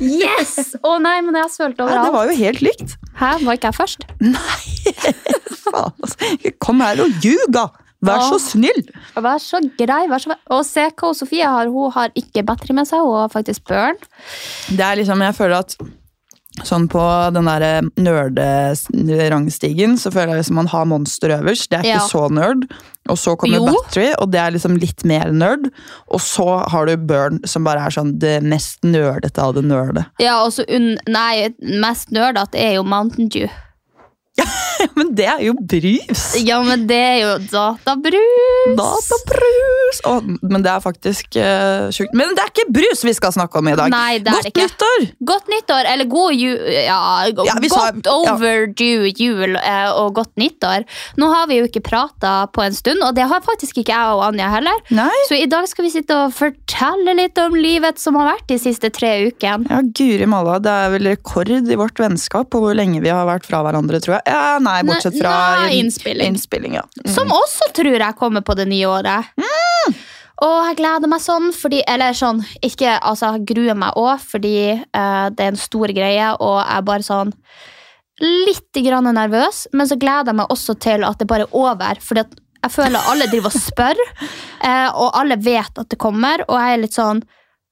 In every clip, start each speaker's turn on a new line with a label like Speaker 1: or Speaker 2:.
Speaker 1: Yes! Å nei, men jeg har sølt
Speaker 2: Ja, det var jo helt likt.
Speaker 1: Hæ, var ikke jeg først?
Speaker 2: Nei, Faen, altså. Kom her og ljug, da! Vær så snill!
Speaker 1: Vær så grei. vær så Og se hva Sofie har. Hun har ikke battery med seg, hun har faktisk børn.
Speaker 2: Det er liksom, jeg føler at Sånn på den der nerderangstigen så føler jeg liksom man har monster øverst. Det er ikke
Speaker 1: Ja.
Speaker 2: så nerd. Og så kommer
Speaker 1: Jo.
Speaker 2: battery, og det er liksom litt mer nerd. Og så har du burn, som bare er sånn det mest nerdete av det nerde.
Speaker 1: Ja, og så. Nei, mest nerdete er jo Mountain Dew.
Speaker 2: Men det er jo brus!
Speaker 1: Ja, men det er jo databrus!
Speaker 2: Databrus! Oh, men det er faktisk uh, sjukt. Men det er ikke brus vi skal snakke om i dag!
Speaker 1: Nei, det er
Speaker 2: Godt
Speaker 1: det ikke.
Speaker 2: nyttår!
Speaker 1: Godt nyttår, eller god jul Ja,
Speaker 2: Ja, vi sa-
Speaker 1: godt overdue jul eh, og godt nyttår. Nå har vi jo ikke prata på en stund, og det har faktisk ikke jeg og Anja heller.
Speaker 2: Nei.
Speaker 1: Så i dag skal vi sitte og fortelle litt om livet som har vært de siste tre ukene.
Speaker 2: Ja, Guri malla, det er vel rekord i vårt vennskap på hvor lenge vi har vært fra hverandre, tror jeg. Ja, nei, bortsett fra
Speaker 1: Nei, innspilling.
Speaker 2: innspilling ja. Mm.
Speaker 1: Som også tror jeg kommer på det nye året. Og jeg gleder meg sånn, fordi, eller sånn, ikke, altså jeg gruer meg òg, fordi uh, det er en stor greie, og jeg er bare sånn litt grann nervøs, men så gleder jeg meg også til at det bare er over, fordi at jeg føler alle driver og spør, eh, og alle vet at det kommer, og jeg er litt sånn,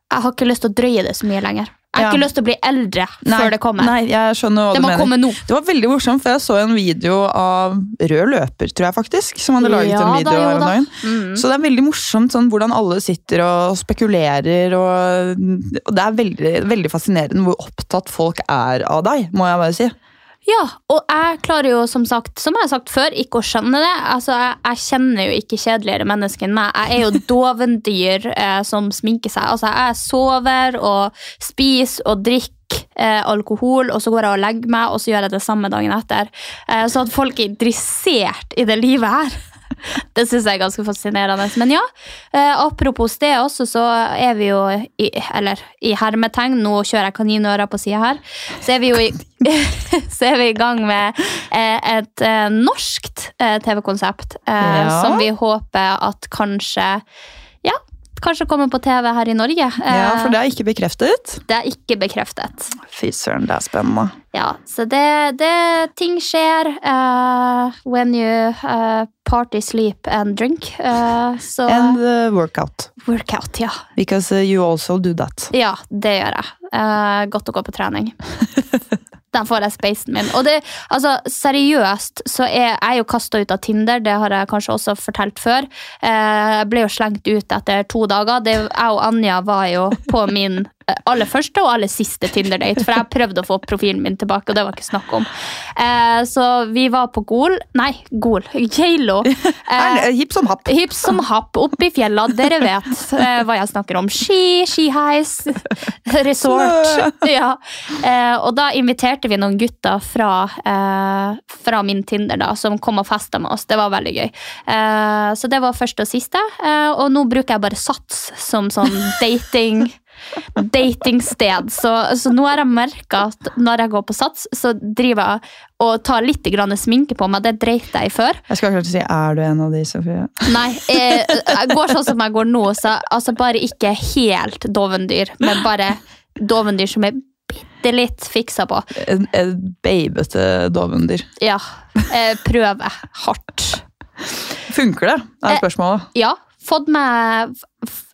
Speaker 1: jeg har ikke lyst til å drøye det så mye lenger. Jeg har
Speaker 2: Ja.
Speaker 1: ikke lyst til å bli eldre
Speaker 2: Nei,
Speaker 1: før det kommer.
Speaker 2: Nei, jeg skjønner hva
Speaker 1: det
Speaker 2: du mener.
Speaker 1: komme nå.
Speaker 2: Det var veldig morsomt, for jeg så en video av Rød løper, tror jeg faktisk, som hadde laget
Speaker 1: Ja
Speaker 2: en video
Speaker 1: da,
Speaker 2: her om dagen.
Speaker 1: Mm.
Speaker 2: Så det er veldig morsomt sånn, hvordan alle sitter og spekulerer, og, og det er veldig, veldig fascinerende hvor opptatt folk er av deg, må jeg bare si.
Speaker 1: Ja, og jeg klarer jo som sagt, som jeg har sagt før, ikke å skjønne det. Altså, jeg, jeg kjenner jo ikke kjedeligere mennesker enn meg. Jeg er jo dovendyr eh, som sminker seg. Altså, jeg sover og spiser og drikker eh, alkohol, og så går jeg og legger meg, og så gjør jeg det samme dagen etter. Eh, så at folk er interessert i det livet her, det syns jeg er ganske fascinerende. Men ja, eh, apropos det også, så er vi jo i, eller, i hermetegn, nå kjører jeg kaninører på sida her, så er vi jo i så er vi i gang med eh, et eh, norskt TV-konsept eh,
Speaker 2: Ja.
Speaker 1: som vi håper at kanskje kanskje kommer på TV her i Norge. Eh,
Speaker 2: Ja, For det er ikke bekreftet.
Speaker 1: det er ikke bekreftet.
Speaker 2: Fy søren, det er spennende.
Speaker 1: Ja, så det, det Ting skjer uh, when you uh, party, sleep and drink. Uh, so,
Speaker 2: And workout.
Speaker 1: workout, ja.
Speaker 2: Because you also do that.
Speaker 1: Ja, det gjør jeg. Eh, godt å gå på trening. Den får jeg spacen min. Og det, altså, seriøst så er jeg jo kasta ut av Tinder, det har jeg kanskje også fortalt før. Eh, Jeg ble jo slengt ut etter to dager. Det, jeg og Anja var jo på min aller første og aller siste Tinder-date, for jeg prøvde å få profilen min tilbake, og det var ikke snakk om. Eh, Så vi var på Gol Nei, Gol. Geilo. Eh,
Speaker 2: hipp som happ.
Speaker 1: Hipp som happ oppe i fjella, dere vet eh, hva jeg snakker om. Ski, skiheis, resort. Ja. Eh, og da inviterte vi noen gutter fra, eh, fra min Tinder da, som kom og festa med oss. Det var veldig gøy. Eh, så det var første og siste. Eh, og nå bruker jeg bare Sats som sånn dating datingsted. Så, så nå har jeg merka at når jeg går på Sats, så driver jeg og tar litt grann sminke på meg. Det dreit jeg i før.
Speaker 2: Jeg skal akkurat si, er du en av de, Sofie?
Speaker 1: Nei, Jeg, jeg går sånn som jeg går nå, så altså bare ikke helt dovendyr, men bare dovendyr som er bitte litt fiksa på.
Speaker 2: En, en babete dovendyr.
Speaker 1: Ja. Prøver prøve hardt.
Speaker 2: Funker det? er
Speaker 1: Eh,
Speaker 2: spørsmålet.
Speaker 1: Ja. Fått meg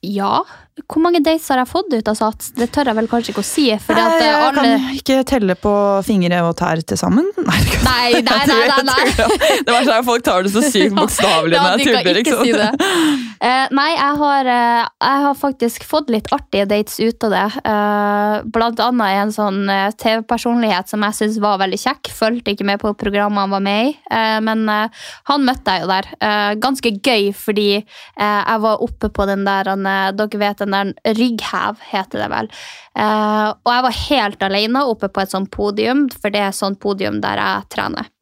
Speaker 1: Ja. Hvor mange dates har jeg fått ut av Sats? Det tør jeg vel kanskje ikke å si. Fordi at
Speaker 2: Nei,
Speaker 1: eh,
Speaker 2: jeg
Speaker 1: alle...
Speaker 2: kan ikke telle på fingre og tær til sammen. Nei,
Speaker 1: Nei, nei, nei, nei, nei.
Speaker 2: Det var sånn Folk tar det så sykt bokstavelig når jeg tuller. Liksom.
Speaker 1: si det. Eh, nei, jeg har, uh, jeg har faktisk fått litt artige dates ut av det. Uh, blant annet en sånn TV-personlighet som jeg syns var veldig kjekk. Fulgte ikke med på programmet han var med i, men han møtte jeg jo der. Ganske gøy, fordi jeg var oppe på den der han, Dere vet den der rygghev, heter det vel. Eh, og jeg var helt alene oppe på et sånt podium, for det er et sånt podium der jeg trener.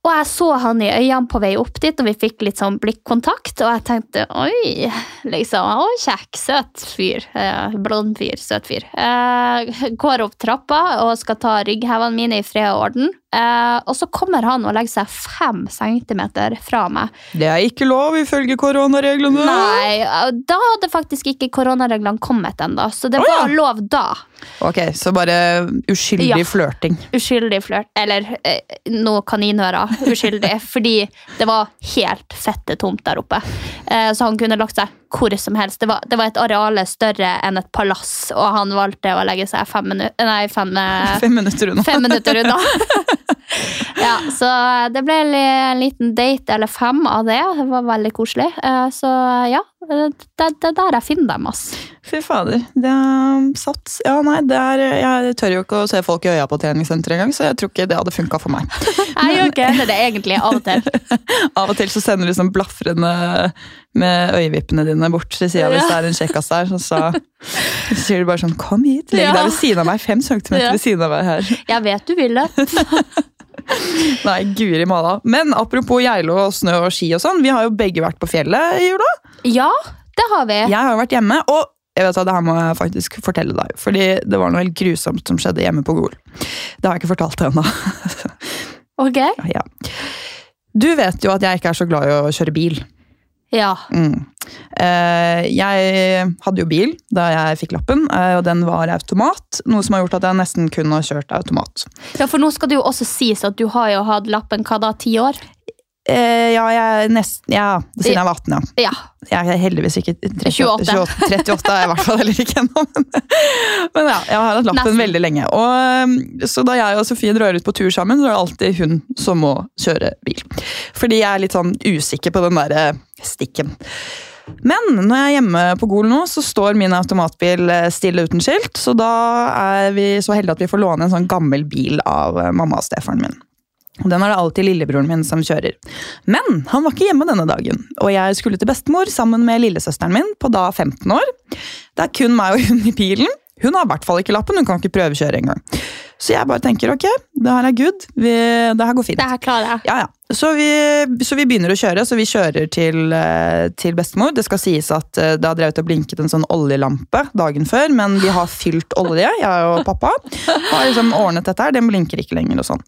Speaker 1: Og jeg så han i øynene på vei opp dit, og vi fikk litt sånn blikkontakt. Og jeg tenkte oi, liksom, å, kjekk, søt fyr. Eh, blond fyr, søt fyr. Eh, går opp trappa og skal ta rygghevene mine i fred og orden. Eh, og så kommer han og legger seg fem centimeter fra meg.
Speaker 2: Det er ikke lov ifølge koronareglene.
Speaker 1: Nei, da hadde faktisk ikke koronareglene kommet ennå, så det
Speaker 2: ja.
Speaker 1: var lov da.
Speaker 2: Ok, Så bare uskyldig
Speaker 1: Ja.
Speaker 2: flørting.
Speaker 1: uskyldig flørt, eller eh, noe kaninører uskyldig, fordi det var helt fette tomt der oppe. Eh, så han kunne lagt seg hvor som helst. Det var, det var et areale større enn et palass, og han valgte å legge seg fem, minu nei, fem, eh,
Speaker 2: Fem minutter unna.
Speaker 1: fem minutter unna. ja, så det ble en liten date eller fem av det. Det var veldig koselig. Eh, så ja, det det er der jeg finner dem, ass.
Speaker 2: Fy fader. Det er sats. Ja, nei, det er, jeg tør jo ikke å se folk i øya på treningssenteret engang, så jeg tror ikke det hadde funka for meg.
Speaker 1: Jeg gjør ikke det, det egentlig, av og til.
Speaker 2: Av og til så sender du sånn blafrende med øyevippene dine bort til sida hvis det er en kjekkas der. Og så sier du bare sånn 'kom hit, legg
Speaker 1: Ja.
Speaker 2: deg ved siden av meg', fem centimeter
Speaker 1: Ja.
Speaker 2: ved siden av meg her.
Speaker 1: Jeg vet du vil det.
Speaker 2: Nei, guri malla. Men apropos Geilo og snø og ski og sånn, vi har jo begge vært på fjellet i jula.
Speaker 1: Ja, det har vi.
Speaker 2: Jeg har jo vært hjemme, og jeg vet hva, det her må jeg faktisk fortelle deg. Fordi det var noe helt grusomt som skjedde hjemme på Gol. Det har jeg ikke fortalt deg ennå.
Speaker 1: Ok.
Speaker 2: ja. Du vet jo at jeg ikke er så glad i å kjøre bil.
Speaker 1: Ja.
Speaker 2: Mm. Eh, jeg hadde jo bil da jeg fikk lappen, eh, og den var automat. Noe som har gjort at jeg nesten kun har kjørt automat.
Speaker 1: ja, for nå skal det jo også sies at du har jo hatt lappen hva da, ti år?
Speaker 2: Eh, ja, jeg nesten Ja, siden jeg var 18, ja.
Speaker 1: Ja.
Speaker 2: Jeg er heldigvis ikke 38.
Speaker 1: 28.
Speaker 2: 38 er jeg i hvert fall heller ikke ennå. Men, men ja, jeg har hatt lappen
Speaker 1: Nesten.
Speaker 2: veldig lenge. Og, um, så da jeg og Sofie drar ut på tur sammen, så er det alltid hun som må kjøre bil. Fordi jeg er litt sånn usikker på den der eh, stikken. Men når jeg er hjemme på Gol nå, så står min automatbil eh, stille uten skilt. Så da er vi så heldige at vi får låne en sånn gammel bil av eh, mamma og stefaren min. Og Den er det alltid lillebroren min som kjører. Men han var ikke hjemme denne dagen, og jeg skulle til bestemor sammen med lillesøsteren min på da 15 år. Det er kun meg og hun i bilen. Hun har i hvert fall ikke lappen, hun kan ikke prøvekjøre engang. Så jeg bare tenker ok, det her er good, det her går fint.
Speaker 1: Det her klarer jeg.
Speaker 2: Ja, ja. Så vi, så vi begynner å kjøre, så vi kjører til, eh, til bestemor. Det skal sies at eh, det har drevet og blinket en sånn oljelampe dagen før, men vi har fylt olje, jeg og pappa. Har liksom ordnet dette her, den blinker ikke lenger og sånn.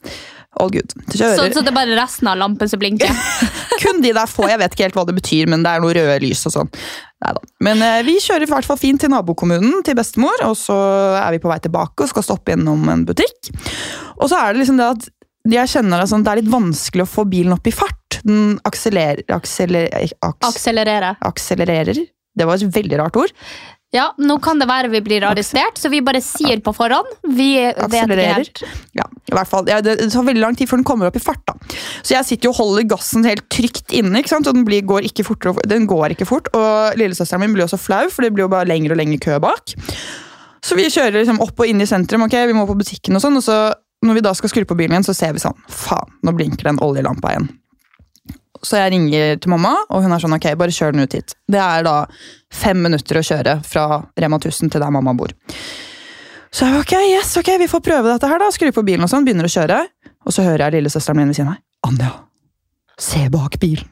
Speaker 2: All good.
Speaker 1: Så,
Speaker 2: Kjører.
Speaker 1: så det er bare resten av lampen som blinker?
Speaker 2: Kun de der få, jeg vet ikke helt hva det betyr, men det er noe røde lys og sånn. Neida. Men eh, vi kjører i hvert fall fint til nabokommunen, til bestemor, og så er vi på vei tilbake og skal stoppe innom en butikk. Og så er det liksom det at jeg kjenner det, sånn, det er litt vanskelig å få bilen opp i fart. Den akselerer, akselerer, aks,
Speaker 1: Akselerere.
Speaker 2: akselererer. Det var et veldig rart ord.
Speaker 1: Ja, nå kan det være vi blir arrestert, så vi bare sier på forhånd. Vi vet ikke
Speaker 2: Akselererer.
Speaker 1: helt.
Speaker 2: Ja, i hvert fall. Ja, det tar veldig lang tid før den kommer opp i fart. da. Så jeg sitter jo og holder gassen helt trygt inne, ikke sant? og den, blir, går ikke fortere, den går ikke fort. Og lillesøsteren min blir også flau, for det blir jo bare lengre og lengre kø bak. Så vi kjører liksom opp og inn i sentrum, ok, vi må på butikken og sånn, og så når vi da skal skru på bilen igjen, så ser vi sånn, faen, nå blinker den oljelampa igjen. Så jeg ringer til mamma, og hun er sånn, ok, bare kjør den ut hit. Det er da fem minutter å kjøre fra Rema 1000 til der mamma bor. Så jeg, ok, yes, ok, vi får prøve dette her da, skru på bilen og sånn, begynner å kjøre, og så hører jeg lillesøsteren min ved siden av Anja, se bak bilen.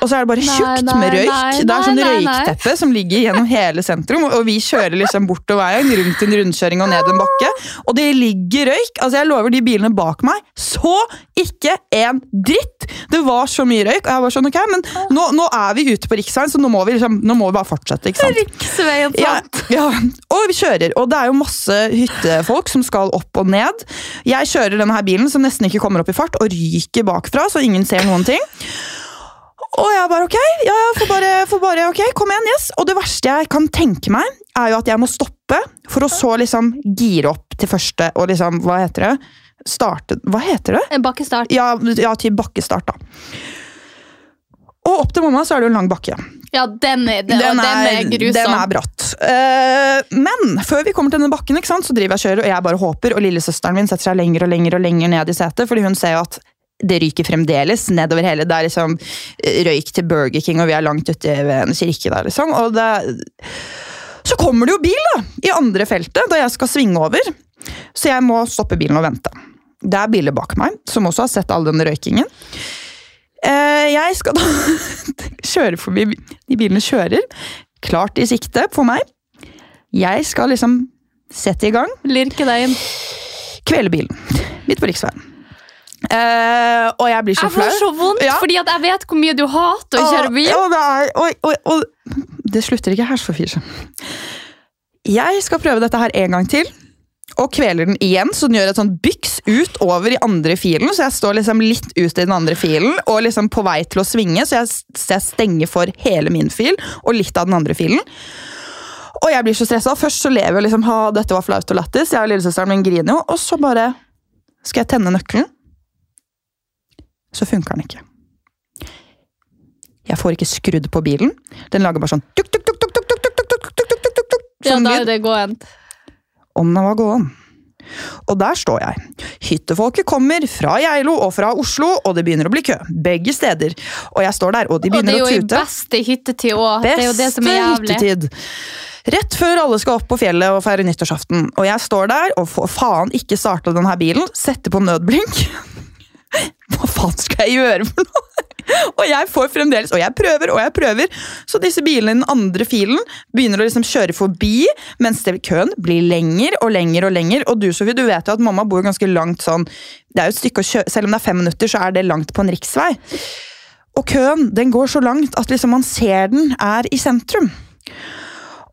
Speaker 2: Og så er det bare tjukt
Speaker 1: nei,
Speaker 2: med røyk.
Speaker 1: nei,
Speaker 2: det er sånn røykteppe som ligger gjennom hele sentrum, og vi kjører liksom bortover veien, rundt en rundkjøring og ned en bakke, og det ligger røyk. Altså, jeg lover de bilene bak meg, så ikke en dritt! Det var så mye røyk, og jeg var sånn, ok, men nå, nå er vi ute på riksveien, så nå må vi, liksom, nå må vi bare fortsette, ikke sant?
Speaker 1: Riksveien,
Speaker 2: Ja,
Speaker 1: sant?
Speaker 2: ja, og vi kjører, og det er jo masse hyttefolk som skal opp og ned. Jeg kjører denne her bilen som nesten ikke kommer opp i fart, og ryker bakfra, så ingen ser noen ting. Og jeg bare ok, ja, ja, får bare, får bare ok, kom igjen, yes. Og det verste jeg kan tenke meg, er jo at jeg må stoppe for å så liksom gire opp til første og liksom, hva heter det? Starte Hva heter det?
Speaker 1: En bakkestart.
Speaker 2: Ja, ja til bakkestart, da. Og opp til mamma så er det jo en lang bakke.
Speaker 1: Ja, den er, den, den er, grusom.
Speaker 2: Den er bratt. Eh, men før vi kommer til denne bakken, ikke sant, så driver jeg og kjører, og jeg bare håper, og lillesøsteren min setter seg lenger og lenger og lenger ned i setet, fordi hun ser jo at det ryker fremdeles nedover hele. Det er liksom røyk til Burger King, og vi er langt ute ved en kirke der, liksom. Og det, så kommer det jo bil da, i andre feltet, da jeg skal svinge over. Så jeg må stoppe bilen og vente. Det er biler bak meg, som også har sett all den røykingen. Eh, jeg skal da kjøre forbi De bilene kjører. Klart i sikte på meg. Jeg skal liksom sette i gang.
Speaker 1: Lirke deg inn.
Speaker 2: Kvele bilen. Midt på riksveien. Eh, og jeg blir så flau.
Speaker 1: Jeg får så vondt,
Speaker 2: Ja.
Speaker 1: fordi jeg vet hvor mye du hater å kjøre bil.
Speaker 2: Og, og, og, og det slutter ikke her, Sofie. Jeg skal prøve dette her en gang til. Og kveler den igjen, så den gjør et sånn byks ut over i andre filen. Så jeg står liksom litt ut i den andre filen og liksom på vei til å svinge. Så jeg, så jeg stenger for hele min fil og litt av den andre filen. Og jeg blir så stressa. Først så lever jeg liksom ha, dette var flaut og lættis. Jeg og lillesøsteren min griner jo. Og så bare skal jeg tenne nøkkelen. Så funker den ikke. Jeg får ikke skrudd på bilen. Den lager bare sånn tuk, tuk, tuk, tuk, tuk, tuk, tuk, tuk, tuk, tuk,
Speaker 1: Ja,
Speaker 2: sånn
Speaker 1: da er det gåent.
Speaker 2: Om den var gåen. Og der står jeg. Hyttefolket kommer fra Geilo og fra Oslo, og det begynner å bli kø. Begge steder. Og jeg står der, og de begynner å tute.
Speaker 1: Og det er jo i beste hyttetid òg. Det er jo det som er jævlig.
Speaker 2: hyttetid. Rett før alle skal opp på fjellet og feire nyttårsaften. Og jeg står der og får faen ikke starta denne bilen. Setter på nødblink. Hva faen skal jeg gjøre for noe? Og jeg får fremdeles, og jeg prøver og jeg prøver, så disse bilene i den andre filen begynner å liksom kjøre forbi, mens køen blir lenger og lenger og lenger. Og du Sofie, du vet jo at mamma bor ganske langt sånn det er jo et stykke å kjøre, Selv om det er fem minutter, så er det langt på en riksvei. Og køen den går så langt at liksom man ser den er i sentrum.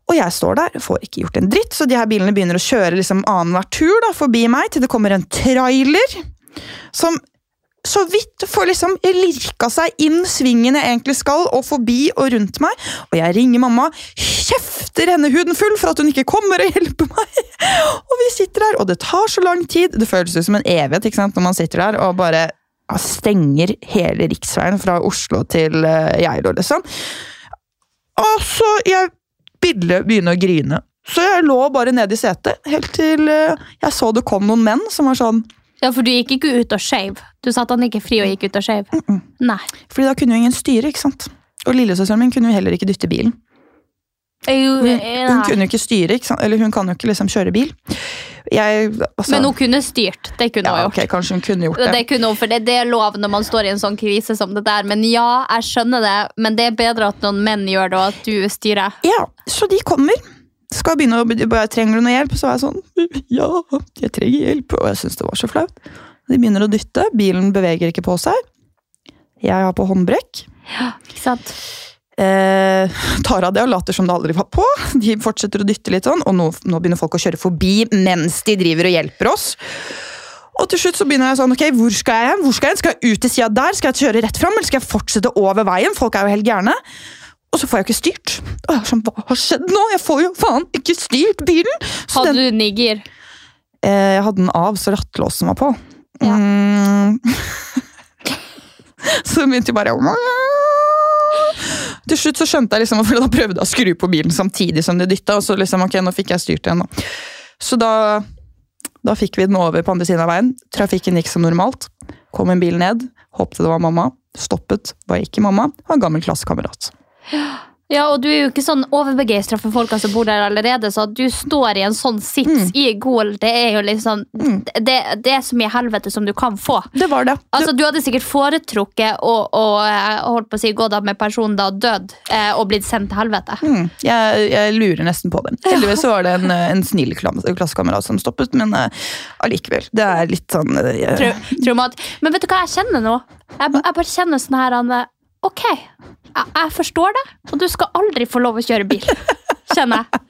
Speaker 2: Og jeg står der, får ikke gjort en dritt, så de her bilene begynner å kjøre liksom annenhver tur da, forbi meg, til det kommer en trailer som så vidt får liksom lirka seg inn svingen jeg egentlig skal, og forbi og rundt meg. Og jeg ringer mamma, kjefter henne huden full for at hun ikke kommer og hjelper meg. Og vi sitter der, og det tar så lang tid. Det føles ut som en evighet ikke sant, når man sitter der og bare stenger hele riksveien fra Oslo til uh, Geilo, liksom. Og så jeg ville begynne å grine. Så jeg lå bare nede i setet, helt til eh, jeg så det kom noen menn som var sånn
Speaker 1: Ja, for du gikk ikke ut og skeiv. Du satte han ikke fri og gikk ut og skeiv. Nei.
Speaker 2: Fordi da kunne jo ingen styre, ikke sant? Og lillesøsteren min kunne jo heller ikke dytte bilen.
Speaker 1: Jo,
Speaker 2: Hun,
Speaker 1: eh,
Speaker 2: hun kunne jo ikke styre, ikke sant? eller hun kan jo ikke liksom kjøre bil. Jeg, altså,
Speaker 1: Men hun kunne styrt. Det kunne hun
Speaker 2: ja,
Speaker 1: gjort.
Speaker 2: ok, Kanskje hun kunne gjort
Speaker 1: Det,
Speaker 2: det.
Speaker 1: kunne hun, for det, det er lov når man står i en sånn krise som det der. Men ja, jeg skjønner det. Men det er bedre at noen menn gjør det, og at du styrer.
Speaker 2: Ja, Så de kommer. Skal begynne å bare, Trenger du noe hjelp? Så var jeg sånn Ja, jeg trenger hjelp. Og jeg syns det var så flaut. De begynner å dytte. Bilen beveger ikke på seg. Jeg har på håndbrekk.
Speaker 1: Ikke sant?
Speaker 2: Eh, tar av det og later som det aldri var på. De fortsetter å dytte litt sånn, og nå, nå begynner folk å kjøre forbi mens de driver og hjelper oss. Og til slutt så begynner jeg sånn, ok, hvor skal jeg hen? Hvor Skal jeg? Skal jeg ut til sida der? Skal jeg kjøre rett fram, eller skal jeg fortsette over veien? Folk er jo helt gærne. Og så får jeg ikke styrt. Og jeg er sånn, hva har skjedd nå? Jeg får jo faen ikke styrt bilen! Så
Speaker 1: Hadde
Speaker 2: den,
Speaker 1: du nigger?
Speaker 2: eh, jeg hadde den av, så rattlåsen var på.
Speaker 1: Ja.
Speaker 2: Mm. så begynte jeg bare Til slutt så skjønte jeg liksom, for da prøvde jeg å skru på bilen samtidig som det dytta, og så liksom, ok, nå fikk jeg styrt igjen. Da. Så da, da fikk vi den over på andre siden av veien. Trafikken gikk som normalt. Kom en bil ned, håpte det var mamma. Stoppet, var ikke mamma. Var en gammel klassekamerat.
Speaker 1: Ja, og du er jo ikke sånn overbegeistra for folka som bor der allerede, så at du står i en sånn sits
Speaker 2: Mm.
Speaker 1: i Gol, det er jo liksom det, det er så mye helvete som du kan få.
Speaker 2: Det var det.
Speaker 1: Altså, Du hadde sikkert foretrukket å, å, eh, holdt på å si, gå da med personen da død eh, og blitt sendt til helvete.
Speaker 2: Mm, jeg, jeg lurer nesten på det. Heldigvis var det en, en snill klassekamerat som stoppet, men eh, allikevel. Det er litt sånn uh, jeg-
Speaker 1: traumat. Men vet du hva jeg kjenner nå? Jeg, jeg bare kjenner sånn her Anne, Ok, jeg, forstår det, og du skal aldri få lov å kjøre bil. Kjenner jeg.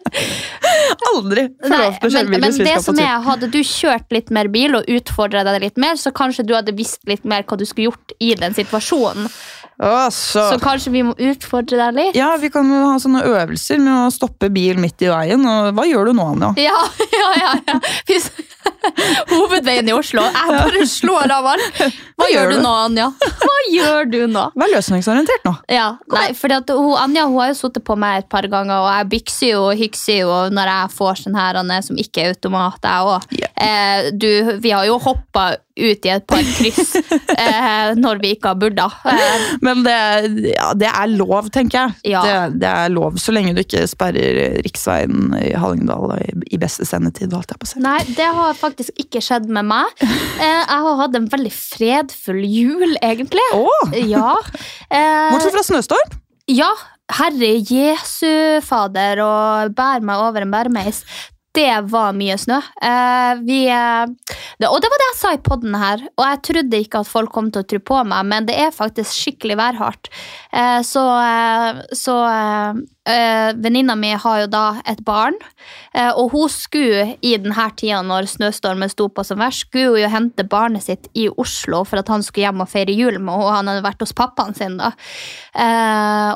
Speaker 2: Aldri få
Speaker 1: Nei,
Speaker 2: lov til å kjøre
Speaker 1: men,
Speaker 2: bil
Speaker 1: men
Speaker 2: vi
Speaker 1: det som er, hadde du kjørt litt mer bil og utfordra deg litt mer, så kanskje du hadde visst litt mer hva du skulle gjort i den situasjonen.
Speaker 2: Altså.
Speaker 1: Så kanskje vi må utfordre deg litt?
Speaker 2: Ja, vi kan ha sånne øvelser med å stoppe bil midt i veien. Og hva gjør du nå, Anja?
Speaker 1: Ja, ja, ja. ja. Hvis- Hovedveien i Oslo. Jeg bare slår av alt. Hva gjør du nå, Anja? Hva gjør du nå?
Speaker 2: Vær løsningsorientert nå.
Speaker 1: Ja, nei, fordi at hun, Anja hun har jo sittet på meg et par ganger, og jeg bykser jo og hykser jo når jeg får sånn her Anne, som ikke er automat. Jeg også. Eh, du, vi har jo hoppa ut i et par kryss eh, når vi ikke har burde. Eh,
Speaker 2: Men det, ja, det er lov, tenker jeg.
Speaker 1: Ja.
Speaker 2: Det, det er lov, Så lenge du ikke sperrer riksveien i Hallingdal i, i beste sendetid. Holdt jeg på å si.
Speaker 1: Nei, det har faktisk ikke skjedd med meg. Eh, jeg har hatt en veldig fredfull jul, egentlig.
Speaker 2: Åh!
Speaker 1: Ja. Eh,
Speaker 2: Bortsett fra snøstorm.
Speaker 1: ja, Herre Jesu Fader, og bær meg over en bæremeis. Det var mye snø. Eh, vi, eh, det, og det var det jeg sa i podden her, og jeg trodde ikke at folk kom til å tro på meg, men det er faktisk skikkelig værhardt. Eh, så så venninna mi har jo da et barn, og hun skulle i denne tida når snøstormen sto på som verst, skulle hun jo hente barnet sitt i Oslo for at han skulle hjem og feire jul med henne. Han hadde vært hos pappaen sin da.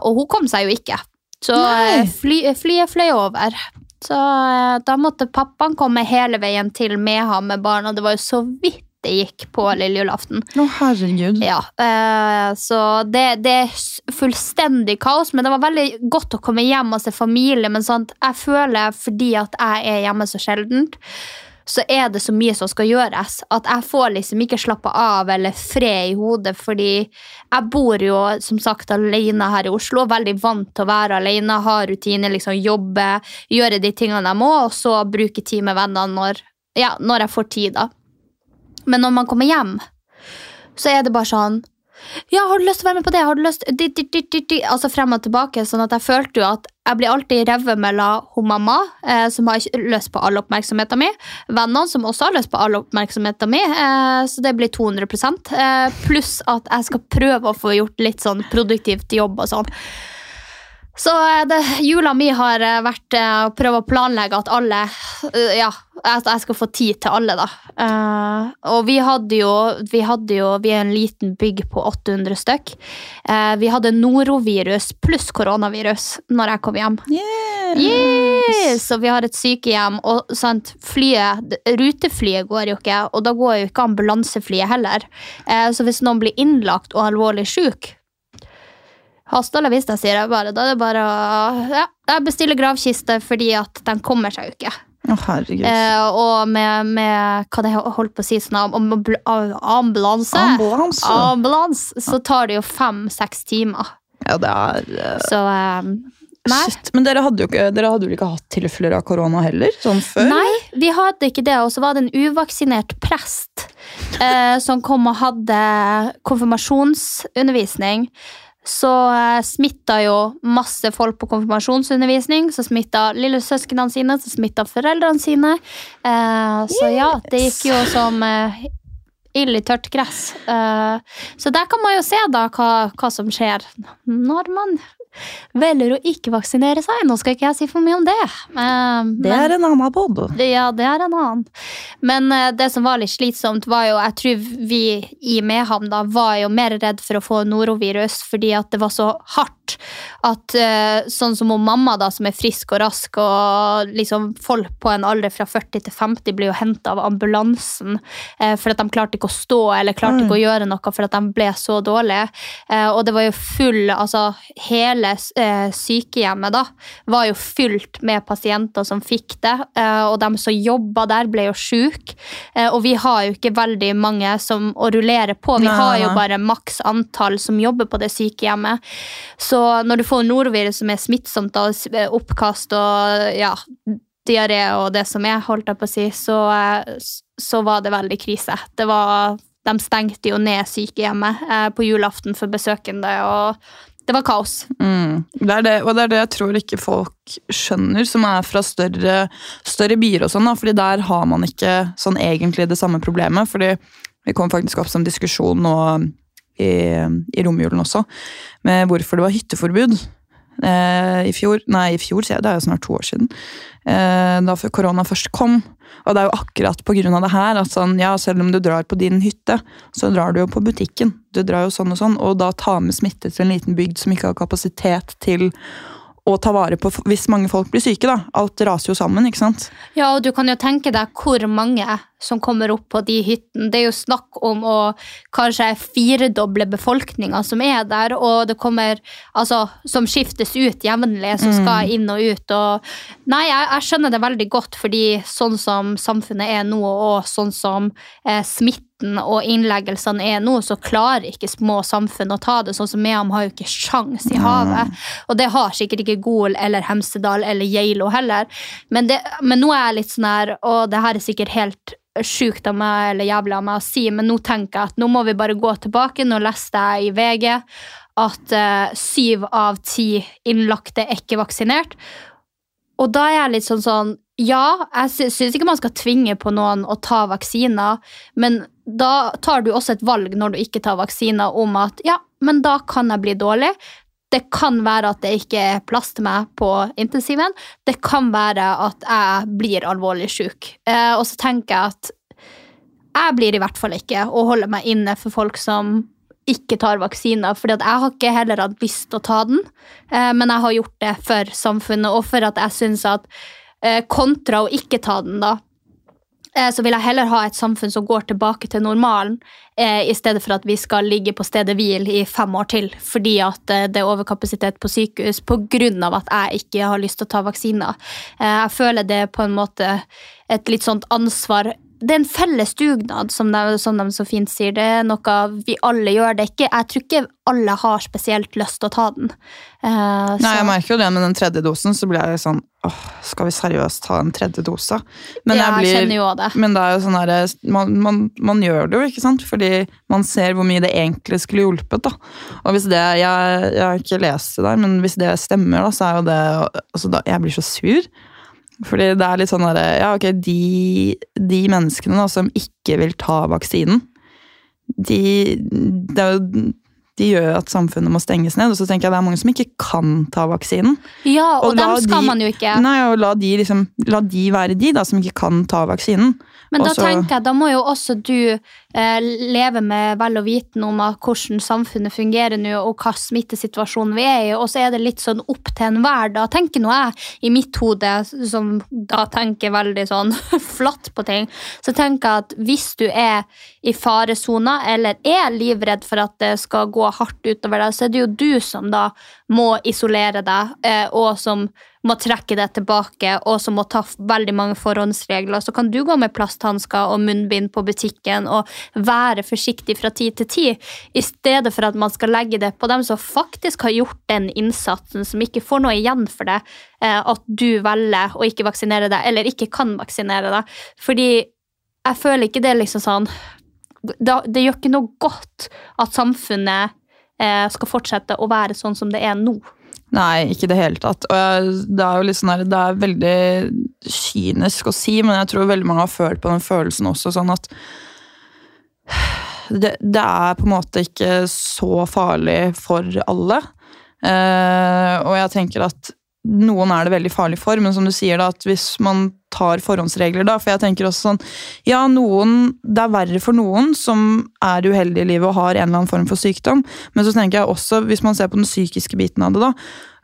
Speaker 1: Og hun kom seg jo ikke. Så fly, flyet fløy over. Så eh, da måtte pappaen komme hele veien til med ham med barna. Det var jo så vidt det gikk på lille julaften.
Speaker 2: Å, herregud.
Speaker 1: Ja, eh, så det, det er fullstendig kaos, men det var veldig godt å komme hjem og se familie. Men sånt, jeg føler, fordi at jeg er hjemme så sjeldent, så er det så mye som skal gjøres, at jeg får liksom ikke slappe av eller fred i hodet, fordi jeg bor jo som sagt alene her i Oslo, veldig vant til å være alene, ha rutiner, liksom jobbe, gjøre de tingene jeg må, og så bruke tid med vennene når, ja, når jeg får tid da. Men når man kommer hjem, så er det bare sånn ja, har du lyst til å være med på det? Har du lyst di, di, di. Altså frem og tilbake, sånn at jeg følte jo at jeg blir alltid revet mellom hun mamma, eh, som har lyst på all oppmerksomheten min, vennene som også har lyst på all oppmerksomheten min, eh, så det blir 200 eh, pluss at jeg skal prøve å få gjort litt sånn produktivt jobb og sånn. Så eh, det, jula mi har eh, vært eh, å prøve å planlegge at alle Ja, at jeg skal få tid til alle, da. Uh, og vi hadde jo Vi hadde jo, vi er en liten bygg på 800 stykk. Uh, vi hadde norovirus pluss koronavirus når jeg kom hjem. Yes! Så vi har et sykehjem, og sant, flyet, ruteflyet går jo ikke, og da går jo ikke ambulanseflyet heller. Uh, så hvis noen blir innlagt og alvorlig syk, Hasta la vista, sier jeg bare. Da er det bare å ja, jeg bestiller gravkiste fordi at de kommer seg jo ikke.
Speaker 2: Oh.
Speaker 1: Eh, og med, med hva det holdt på å si sånn am- am- ambulanse,
Speaker 2: Ambulanse.
Speaker 1: Ambulanse, så tar det jo fem-seks timer.
Speaker 2: Ja, det er uh...
Speaker 1: Så um, Nei.
Speaker 2: Shit. Men dere hadde jo ikke, dere hadde vel ikke hatt tilfeller av korona heller? Sånn før?
Speaker 1: Nei, vi hadde ikke det. Og så var det en uvaksinert prest eh, som kom og hadde konfirmasjonsundervisning. Så eh, smitta jo masse folk på konfirmasjonsundervisning. Så smitta lillesøsknene sine, så smitta foreldrene sine. Eh, så ja, det gikk jo som eh, ild i tørt gress. Så der kan man jo se da hva, hva som skjer når man velger å ikke vaksinere seg. Nå skal ikke jeg si for mye om det. Men,
Speaker 2: Det er en annen bod.
Speaker 1: Ja, det er en annen. Men eh, det som var litt slitsomt, var jo Jeg tror vi i Mehamn da var jo mer redd for å få norovirus fordi at det var så hardt. At eh, sånn som hun mamma, da, som er frisk og rask, og liksom folk på en alder fra 40 til 50 blir jo henta av ambulansen eh, for at de klarte ikke å stå eller klarte ikke å gjøre noe for at de ble så dårlige. Eh, og det var jo full Altså hele eh, sykehjemmet da var jo fylt med pasienter som fikk det, og de som jobba der, ble jo sjuke. Og vi har jo ikke veldig mange som å rullere på. Vi
Speaker 2: Nei,
Speaker 1: har jo bare maks antall som jobber på det sykehjemmet. Så når du får norovirus som er smittsomt, da, eh, oppkast og ja, diaré og det som er, holdt jeg på å si, så, eh, så var det veldig krise. Det var, de stengte jo ned sykehjemmet eh, på julaften for besøkende, og det var kaos.
Speaker 2: Mm. Det er det, og det er det jeg tror ikke folk skjønner, som er fra større, større byer og sånn, fordi der har man ikke sånn egentlig det samme problemet, fordi vi kom faktisk opp som diskusjon nå i, i romjulen også, med hvorfor det var hytteforbud. eh, i fjor. Nei, i fjor, sier jeg. Det er jo snart to år siden. Eh, da korona først kom. Og det er jo akkurat på grunn av det her at sånn, ja, selv om du drar på din hytte, så drar du jo på butikken. Du drar jo sånn og sånn, og da ta med smitte til en liten bygd som ikke har kapasitet til å ta vare på hvis mange folk blir syke. da. Alt raser jo sammen, ikke sant?
Speaker 1: Ja, og du kan jo tenke deg hvor mange som kommer opp på de hyttene. Det er jo snakk om å kanskje firedoble befolkninga som er der, og det kommer altså, Som skiftes ut jevnlig, som skal inn og ut. Og, nei, jeg, jeg skjønner det veldig godt, fordi sånn som samfunnet er nå, og sånn som eh, smitten og innleggelsene er nå, så klarer ikke små samfunn å ta det. Sånn som Mehamn har jo ikke sjans i havet. Og det har sikkert ikke Gol eller Hemsedal eller Geilo heller. Men, det, men nå er jeg litt sånn her, og det her er sikkert helt sjukt av meg eller jævlig av meg å si, men nå tenker jeg at nå må vi bare gå tilbake. Nå leste jeg i VG at eh, syv av ti innlagte er ikke vaksinert. Og da er jeg litt sånn sånn Ja, jeg sy- syns ikke man skal tvinge på noen å ta vaksiner, men da tar du også et valg når du ikke tar vaksiner om at ja, men da kan jeg bli dårlig. Det kan være at det ikke er plass til meg på intensiven. Det kan være at jeg blir alvorlig syk. Eh, og så tenker jeg at jeg blir i hvert fall ikke å holde meg inne for folk som ikke tar vaksiner. at jeg har ikke heller hatt lyst til å ta den, eh, men jeg har gjort det for samfunnet, og for at jeg syns at eh, kontra å ikke ta den, da, så vil jeg heller ha et samfunn som går tilbake til normalen, eh, i stedet for at vi skal ligge på stedet hvil i fem år til fordi at eh, det er overkapasitet på sykehus pga. at jeg ikke har lyst til å ta vaksiner. Eh, jeg føler det er på en måte et litt sånt ansvar det er en felles dugnad, som de, som de så fint sier. Det er noe vi alle gjør. Det ikke, jeg tror ikke alle har spesielt lyst til å ta den. Uh,
Speaker 2: Nei,
Speaker 1: så-
Speaker 2: jeg merker jo det med den tredje dosen, så blir jeg sånn åh, skal vi seriøst ta en tredje dose? Men
Speaker 1: Ja, jeg
Speaker 2: blir-
Speaker 1: kjenner jo det.
Speaker 2: Men det er jo sånn der, man, man, man gjør det jo, ikke sant? Fordi man ser hvor mye det egentlig skulle hjulpet. da. Og hvis det, Jeg, jeg har ikke lest det der, men hvis det stemmer, da, så er jo det altså da, Jeg blir så sur. Fordi det er litt sånn derre Ja, ok, de, de menneskene da, som ikke vil ta vaksinen, de, det er jo, de gjør at samfunnet må stenges ned. Og så tenker jeg det er mange som ikke kan ta vaksinen.
Speaker 1: Ja, og,
Speaker 2: og
Speaker 1: dem skal
Speaker 2: de-
Speaker 1: man jo ikke.
Speaker 2: Nei, og la de, liksom, la de være de da, som ikke kan ta vaksinen.
Speaker 1: Men da
Speaker 2: Og
Speaker 1: tenker jeg, da må jo også du eh, leve med vel og viten om hvordan samfunnet fungerer nå, og hva smittesituasjonen vi er i, og så er det litt sånn opp til enhver. Da tenker nå jeg, i mitt hode, som da tenker veldig sånn flatt på ting, så tenker jeg at hvis du er i faresona, eller er livredd for at det skal gå hardt utover deg, så er det jo du som da må isolere deg, eh, og som må trekke deg tilbake, og som må ta veldig mange forhåndsregler. Så kan du gå med plasthansker og munnbind på butikken og være forsiktig fra tid til tid, i stedet for at man skal legge det på dem som faktisk har gjort den innsatsen, som ikke får noe igjen for det, eh, at du velger å ikke vaksinere deg, eller ikke kan vaksinere deg. Fordi jeg føler ikke det er liksom sånn det, gjør ikke noe godt at samfunnet eh, skal fortsette å være sånn som det er nå.
Speaker 2: Nei, ikke i det hele tatt. Og det er jo litt sånn her, det er veldig kynisk å si, men jeg tror veldig mange har følt på den følelsen også, sånn at det, det er på en måte ikke så farlig for alle. Eh, og jeg tenker at noen er det veldig farlig for, men som du sier da, at hvis man tar forhåndsregler da, for jeg tenker også sånn, ja, noen, det er verre for noen som er uheldige i livet og har en eller annen form for sykdom, men så tenker jeg også, hvis man ser på den psykiske biten av det da,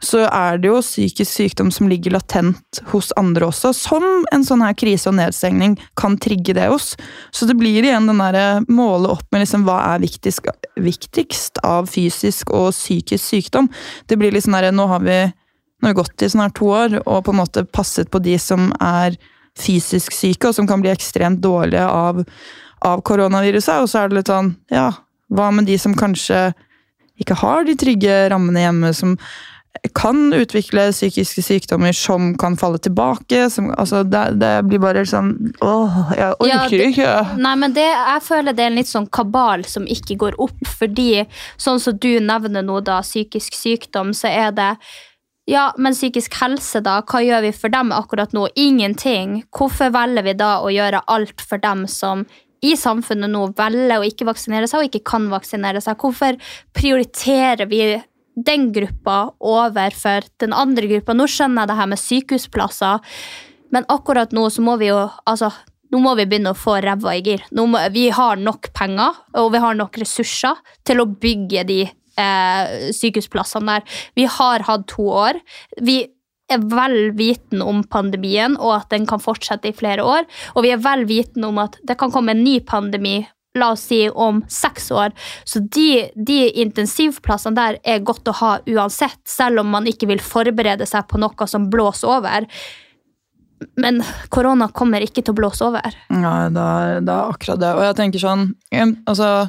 Speaker 2: så er det jo psykisk sykdom som ligger latent hos andre også, som en sånn her krise og nedstengning kan trigge det hos. Så det blir igjen den der måle opp med liksom hva er viktigst, viktigst av fysisk og psykisk sykdom. Det blir litt sånn der, nå har vi nå har vi gått i snart to år og på en måte passet på de som er fysisk syke, og som kan bli ekstremt dårlige av, av koronaviruset. Og så er det litt sånn, ja, hva med de som kanskje ikke har de trygge rammene hjemme, som kan utvikle psykiske sykdommer som kan falle tilbake. Som, altså, det, det blir bare sånn Åh, jeg orker
Speaker 1: Ja, det-
Speaker 2: ikke.
Speaker 1: Nei, men det, jeg føler det er en litt sånn kabal som ikke går opp, fordi sånn som du nevner nå, da, psykisk sykdom, så er det ja, men psykisk helse, da? Hva gjør vi for dem akkurat nå? Ingenting. Hvorfor velger vi da å gjøre alt for dem som i samfunnet nå velger å ikke vaksinere seg og ikke kan vaksinere seg? Hvorfor prioriterer vi den gruppa over for den andre gruppa. Nå skjønner jeg det her med sykehusplasser, men akkurat nå så må vi jo altså, nå må vi begynne å få ræva i gir. Må, vi har nok penger og vi har nok ressurser til å bygge de eh, sykehusplassene der. Vi har hatt to år. Vi er vel viten om pandemien og at den kan fortsette i flere år. Og vi er vel viten om at det kan komme en ny pandemi la oss si om seks år. Så de, de intensivplassene der er godt å ha uansett, selv om man ikke vil forberede seg på noe som blåser over. Men korona kommer ikke til å blåse over.
Speaker 2: Ja, det det er akkurat det. Og jeg tenker sånn altså,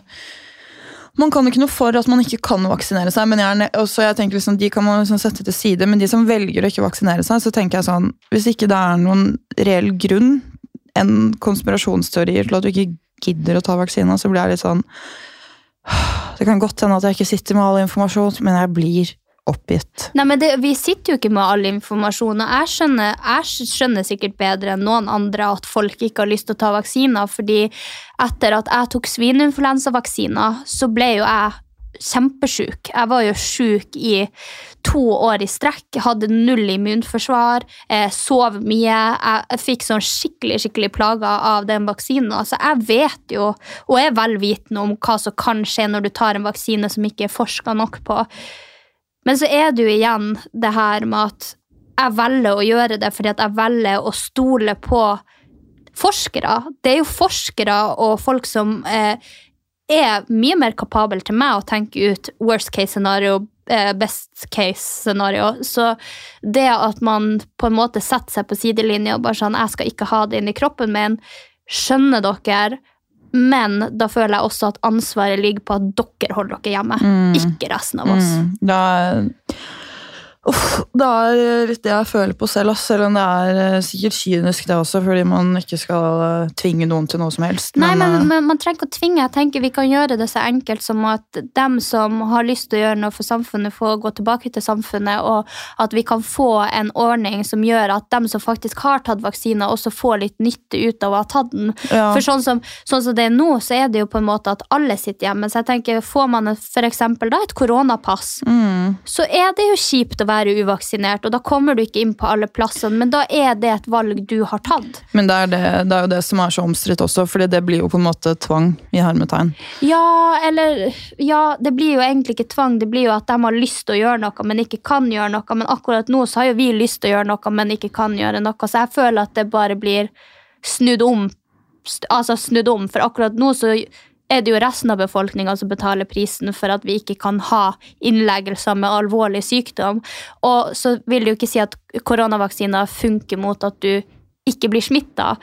Speaker 2: Man kan ikke noe for at man ikke kan vaksinere seg, men jeg, også jeg tenker liksom, de kan man liksom sette til side. Men de som velger å ikke vaksinere seg, så tenker jeg sånn Hvis ikke det er noen reell grunn, en konspirasjonsteorier til at du ikke gidder å ta vaksina, så blir jeg litt sånn Det kan godt hende at jeg ikke sitter med all informasjon, men jeg blir oppgitt.
Speaker 1: Nei, men det, Vi sitter jo ikke med all informasjon, og jeg skjønner, jeg skjønner sikkert bedre enn noen andre at folk ikke har lyst til å ta vaksiner, fordi etter at jeg tok svineinfluensavaksiner, så ble jo jeg kjempesjuk. Jeg var jo sjuk i to år i strekk, hadde null immunforsvar, eh, sov mye. Jeg, fikk sånn skikkelig skikkelig plager av den vaksinen. Altså, jeg vet jo, og er vel vitende om hva som kan skje når du tar en vaksine som ikke er forska nok på. Men så er det jo igjen det her med at jeg velger å gjøre det fordi at jeg velger å stole på forskere. Det er jo forskere og folk som eh, er mye mer kapabel til meg å tenke ut worst case scenario, eh, best case scenario. Så det at man på en måte setter seg på sidelinja og bare sånn Jeg skal ikke ha det inni kroppen min. Skjønner dere? Men da føler jeg også at ansvaret ligger på at dere holder dere hjemme, ikke resten av oss.
Speaker 2: Mm, er Uff, det er litt det jeg føler på selv, selv om det er eh, sikkert kynisk det også, fordi man ikke skal eh, tvinge noen til noe som helst.
Speaker 1: Nei, men,
Speaker 2: men,
Speaker 1: men man trenger ikke å tvinge. Jeg tenker Vi kan gjøre det så enkelt som at dem som har lyst til å gjøre noe for samfunnet, får gå tilbake til samfunnet, og at vi kan få en ordning som gjør at dem som faktisk har tatt vaksine også får litt nytte ut av å ha tatt den.
Speaker 2: Ja.
Speaker 1: For sånn som, sånn som det er nå, så er det jo på en måte at alle sitter hjemme. Så jeg tenker, Får man f.eks. et koronapass,
Speaker 2: mm,
Speaker 1: så er det jo kjipt å være uvaksinert, og da kommer du ikke inn på alle plassene, men da er det et valg du har tatt.
Speaker 2: Men det er, det, det er jo det som er så omstridt også, for det blir jo på en måte tvang i hermetegn.
Speaker 1: Ja, eller Ja, det blir jo egentlig ikke tvang, det blir jo at de har lyst til å gjøre noe, men ikke kan gjøre noe. Men akkurat nå så har jo vi lyst til å gjøre noe, men ikke kan gjøre noe. Så jeg føler at det bare blir snudd om. Altså snudd om, for akkurat nå så er det jo resten av befolkninga som betaler prisen for at vi ikke kan ha innleggelser med alvorlig sykdom. Og så vil det jo ikke si at koronavaksiner funker mot at du ikke blir smitta,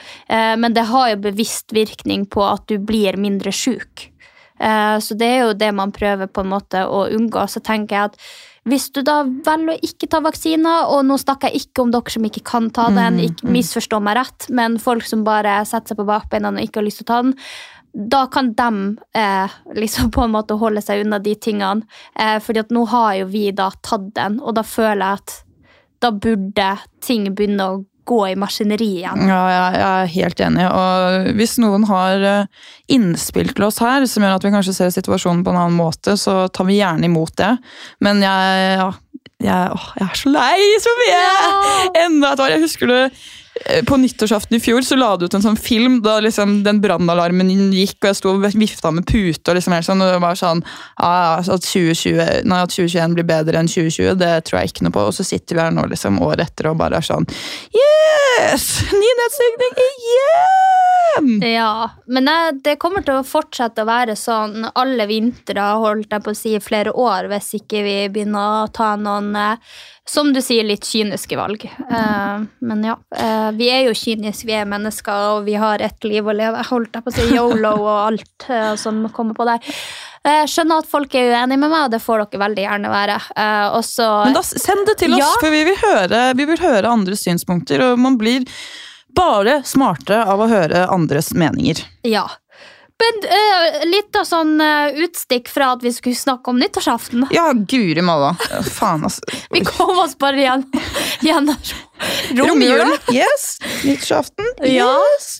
Speaker 1: men det har jo bevisst virkning på at du blir mindre sjuk. Eh, Så det er jo det man prøver på en måte å unngå. Så tenker jeg at hvis du da velger å ikke ta vaksiner, og nå snakker jeg ikke om dere som ikke kan ta den, ikke misforstå meg rett, men folk som bare setter seg på bakbeina og ikke har lyst til å ta den, da kan de eh, liksom på en måte holde seg unna de tingene. Eh, fordi at nå har jo vi da tatt den, og da føler jeg at da burde ting begynne å gå i maskineriet igjen.
Speaker 2: Ja, jeg, er helt enig. Og hvis noen har eh, innspill til oss her som gjør at vi kanskje ser situasjonen på en annen måte, så tar vi gjerne imot det. Men jeg, ja, jeg, åh, jeg er så lei Sofie! Ja. Enda et år. Jeg husker det på nyttårsaften i fjor så la du ut en sånn film da liksom den brannalarmen gikk, og jeg sto og vifta med pute. og liksom helt sånn, og det var sånn, ja, ja, at, 2020, nei, at 2021 blir bedre enn 2020, det tror jeg ikke noe på. Og så sitter vi her nå liksom året etter og bare er sånn Yes! Ny nedstengning igjen!
Speaker 1: Ja, men eh, det kommer til å fortsette å være sånn alle vintre, holdt jeg på å si, i flere år, hvis ikke vi begynner å ta noen, eh, som du sier, litt kyniske valg. Uh, Men ja, uh, vi er jo kyniske, vi er mennesker, og vi har ett liv å leve. Holdt jeg på å si yolo og alt uh, som kommer på der. Jeg skjønner at folk er uenige med meg, og det får dere veldig gjerne være. Eh, Og
Speaker 2: Men da send det til oss,
Speaker 1: Ja.
Speaker 2: for vi vil, høre, vi vil høre andres synspunkter, og man blir bare smartere av å høre andres meninger.
Speaker 1: Ja. Men uh, litt av sånn uh, utstikk fra at vi skulle snakke om nyttårsaften.
Speaker 2: Ja, guri malla. Faen, altså.
Speaker 1: Vi kom oss bare igjen, gjennom Romjul.
Speaker 2: Yes. Nyttårsaften.
Speaker 1: Ja,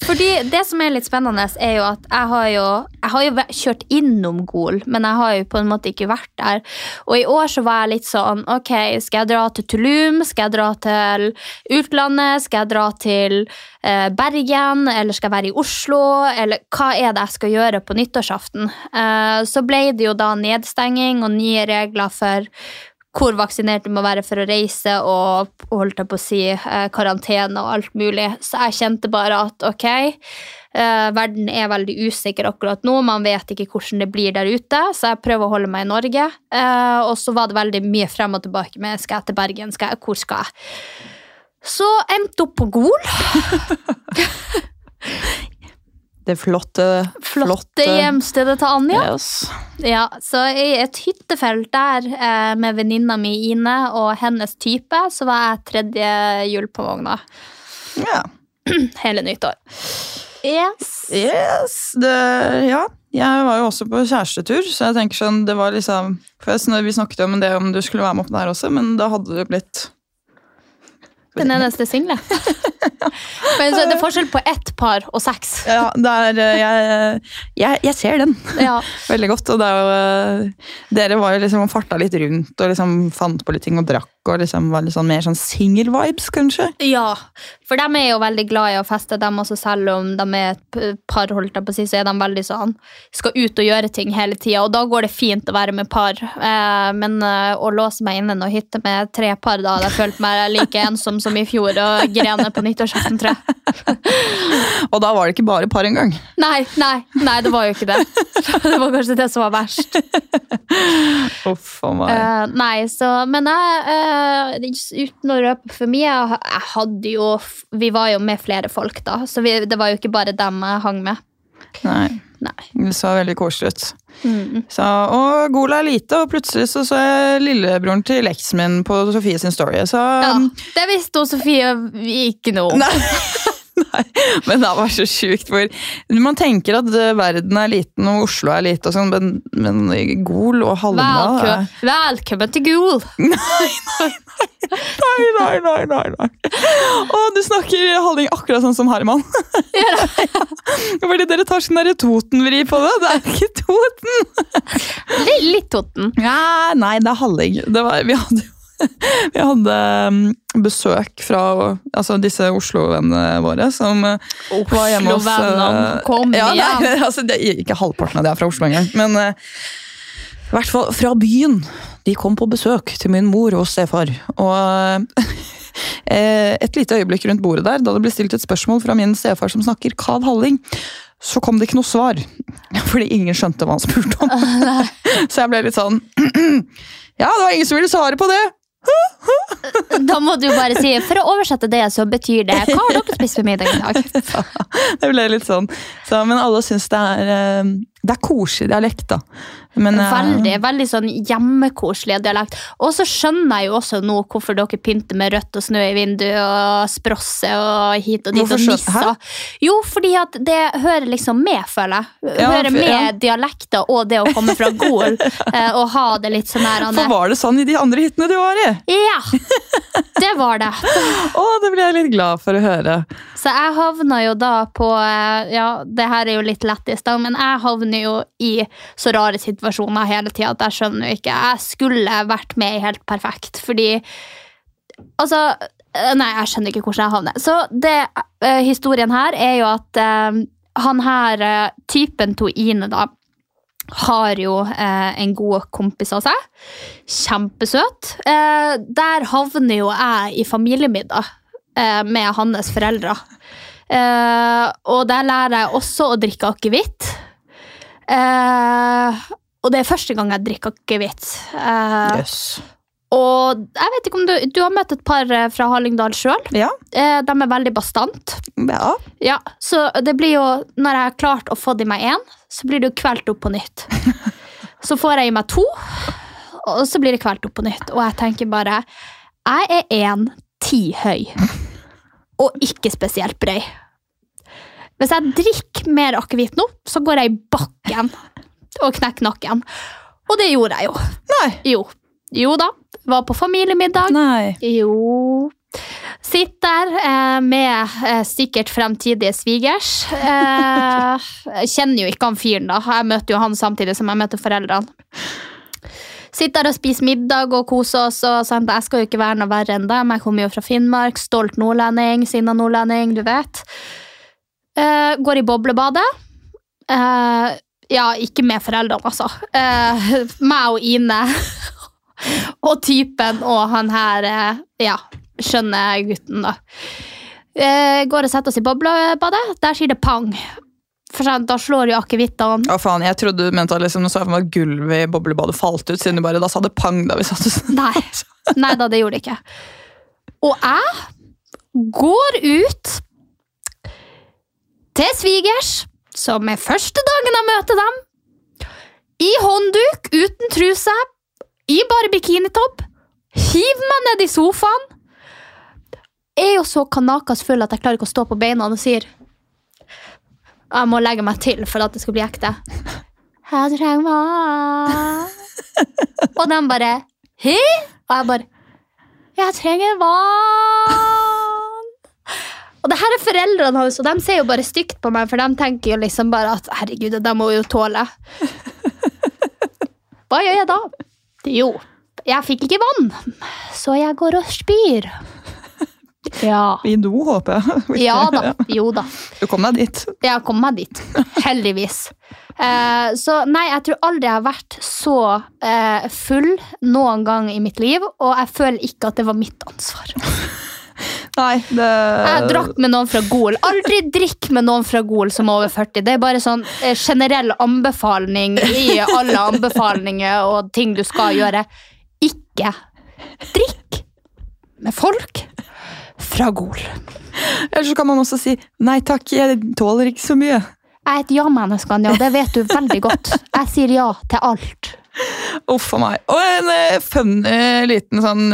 Speaker 1: fordi det som er litt spennende, er jo at jeg har jo, jeg har jo kjørt innom Gol, men jeg har jo på en måte ikke vært der. Og i år så var jeg litt sånn, ok, skal jeg dra til Tulum, skal jeg dra til utlandet, skal jeg dra til eh, Bergen, eller skal jeg være i Oslo, eller hva er det jeg skal gjøre på nyttårsaften? Eh, så ble det jo da nedstenging og nye regler for hvor vaksinert du må være for å reise, og holdt jeg på å si eh, karantene og alt mulig. Så jeg kjente bare at ok, eh, verden er veldig usikker akkurat nå. Man vet ikke hvordan det blir der ute, så jeg prøver å holde meg i Norge. Eh, og så var det veldig mye frem og tilbake med skal jeg til Bergen, skal jeg, hvor skal jeg? Så endte opp på Gol.
Speaker 2: Det flotte,
Speaker 1: Flotte hjemstedet til Anja.
Speaker 2: Yes.
Speaker 1: Ja, så i et hyttefelt der eh, med venninna mi Ine og hennes type, så var jeg tredje hjul på vogna
Speaker 2: Ja.
Speaker 1: hele nyttår. Yes.
Speaker 2: Yes, det, ja. Jeg var jo også på kjærestetur, så jeg tenker sånn, det var liksom for jeg, Vi snakket jo om det om du skulle være med opp der også, men da hadde det blitt
Speaker 1: Den eneste single. Men så er det forskjell på ett par og seks.
Speaker 2: Ja, det er, eh, jeg, jeg, jeg ser den
Speaker 1: Ja.
Speaker 2: veldig godt. Og det jo, eh, dere var jo liksom farta litt rundt og liksom fant på litt ting og drakk. Og liksom var litt sånn mer sånn single-vibes, kanskje.
Speaker 1: ja, for de er jo veldig glad i å feste, dem også, selv om de er et par, holdt jeg på å si, så er de veldig sånn skal ut og gjøre ting hele tida, og da går det fint å være med par. Eh, men å låse meg inne i noen hytte med tre par, da hadde jeg følt meg like ensom som i fjor og grene på nyttårsaften, tror jeg.
Speaker 2: Og da var det ikke bare par engang.
Speaker 1: Nei, nei, nei, det var jo ikke det. Det var kanskje det som var verst.
Speaker 2: Uff a meg.
Speaker 1: Uh, nei, så Men jeg, uh, uten å røpe for mye, jeg, jeg hadde jo Vi var jo med flere folk, da, så vi, det var jo ikke bare dem jeg hang med.
Speaker 2: Nei.
Speaker 1: Nei.
Speaker 2: Det så veldig koselig ut.
Speaker 1: Mm.
Speaker 2: Så, og Gola er lite, og plutselig så, så jeg lillebroren til eksen min på Sofie sin story. Så
Speaker 1: Ja, det visste hun Sofie ikke noe om.
Speaker 2: Nei. Nei, men det var så sjukt hvor Man tenker at eh, verden er liten og Oslo er lite, og sånn, men, men Gol og Hallingdal
Speaker 1: Velkommen, velkommen til Gol!
Speaker 2: Nei, nei, nei, nei, nei. Å, du snakker Halling akkurat sånn som Herman. Ja. Fordi dere tar sånn Toten-vri på det. Det er ikke Toten.
Speaker 1: Litt Toten.
Speaker 2: Ja, nei, det er Halling. Det var, vi hadde jo vi hadde um, besøk fra altså, disse Oslo-vennene våre som uh, var hjemme hos uh,
Speaker 1: Oslo-vennene, kom
Speaker 2: ja,
Speaker 1: igjen.
Speaker 2: Nei, altså, det, ikke halvparten av det er fra Oslo engang. Men uh, i hvert fall fra byen. De kom på besøk til min mor og stefar. Og eh, et lite øyeblikk rundt bordet der, da det ble stilt et spørsmål fra min stefar som snakker kav halling, så kom det ikke noe svar. Fordi ingen skjønte hva han spurte om. så jeg ble litt sånn Ja, det var ingen som ville svare på det!
Speaker 1: Da må du bare si For å oversette det, så betyr det Hva har dere spist for middag i dag?
Speaker 2: Det ble litt sånn. Så, men alle syns det er eh, Det er koselig dialekt, da. Men, uh...
Speaker 1: Veldig, veldig sånn hjemmekoselig dialekt. Og så skjønner jeg jo også nå hvorfor dere pynter med rødt og snø i vinduet og sprosse og hit og dit
Speaker 2: Hvorfor
Speaker 1: og nisser. Jo, fordi at det hører liksom med, føler jeg.
Speaker 2: Ja,
Speaker 1: hører med
Speaker 2: ja.
Speaker 1: dialekter og det å komme fra Gol eh, og ha det litt sånn her
Speaker 2: For var det sånn i de andre hyttene du var i?
Speaker 1: Ja! Det var det.
Speaker 2: Å, det ble jeg litt glad for å høre.
Speaker 1: Så jeg havna jo da på eh, Ja, det her er jo litt lættis, da, men jeg havner jo i så rare situasjoner hele tida at jeg skjønner jo ikke. Jeg skulle vært med i Helt perfekt, fordi Altså eh, Nei, jeg skjønner ikke hvordan jeg havner. Så det, eh, historien her er jo at eh, han her, typen to Ine, da, har jo en god kompis av seg. Kjempesøt. Der havner jo jeg i familiemiddag med hans foreldre. Og der lærer jeg også å drikke akevitt. Eh, og det er første gang jeg drikker akevitt. Uh,
Speaker 2: Yes.
Speaker 1: og jeg vet ikke om du, du har møtt et par eh, fra Hallingdal sjøl.
Speaker 2: Ja.
Speaker 1: Eh, de er veldig bastant.
Speaker 2: ja.
Speaker 1: Ja, så det blir jo, når jeg har klart å få i meg én, så blir det jo kvelt opp på nytt. Så får jeg i meg to, og så blir det kvelt opp på nytt. Og jeg tenker bare Jeg er 1,10 høy. Og ikke spesielt brei. Hvis jeg drikker mer akevitt nå, så går jeg i bakken og knekke nakken. Og det gjorde jeg jo.
Speaker 2: Nei.
Speaker 1: Jo. Jo da. Var på familiemiddag.
Speaker 2: Nei.
Speaker 1: Jo. Sitter eh, med eh, sikkert fremtidige svigers. Eh, jeg kjenner jo ikke han fyren, da. Jeg møter jo han samtidig som jeg møter foreldrene. Sitter og spiser middag og koser oss. og sant? Jeg skal jo ikke være noe verre enn dem. Jeg kommer jo fra Finnmark. Stolt nordlending, sinna nordlending, du vet. Eh, går i boblebadet. Ja, ikke med foreldrene, altså. Eh, meg og Ine. og typen og han her, eh, ja, skjønne gutten, da. Eh, går og setter oss i boblebadet. Der sier det pang. For sant, Da slår jo akevittene.
Speaker 2: Å faen, Jeg trodde du mente liksom, så at gulvet i boblebadet falt ut, siden du bare da sa det pang da vi satt oss
Speaker 1: Nei. Nei da, det gjorde det ikke. Og jeg går ut til svigers, som er første dagen jeg møter dem, i håndduk, uten truse, i bare bikinitopp, hiver meg ned i sofaen, Jeg er jo så kanakas full at jeg klarer ikke å stå på beina og sier jeg må legge meg til for at det skal bli ekte. Jeg trenger vann. Og de bare Hæ? Og jeg bare Jeg trenger vann. Og det her er foreldrene hans, og de ser jo bare stygt på meg, for de tenker jo liksom bare at herregud, det må jo tåle. Hva gjør jeg da? Jo, jeg fikk ikke vann, så jeg går og spyr. Ja.
Speaker 2: I do, håper jeg.
Speaker 1: Ja da. Jo da.
Speaker 2: Du kom deg dit.
Speaker 1: Jeg kom meg dit. Heldigvis. Eh, så nei, jeg tror aldri jeg har vært så eh, full noen gang i mitt liv, og jeg føler ikke at det var mitt ansvar.
Speaker 2: Nei, det
Speaker 1: Jeg drakk med noen fra Gol. Aldri drikk med noen fra Gol som er over 40. Det er bare sånn eh, generell anbefaling i alle anbefalinger og ting du skal gjøre. Ikke drikk med folk fra Gol.
Speaker 2: Eller så kan man også si nei takk, jeg tåler ikke så mye.
Speaker 1: Jeg er et ja-menneske, Anja, det vet du veldig godt. Jeg sier ja til alt.
Speaker 2: Uff a meg. Og en uh, funny liten sånn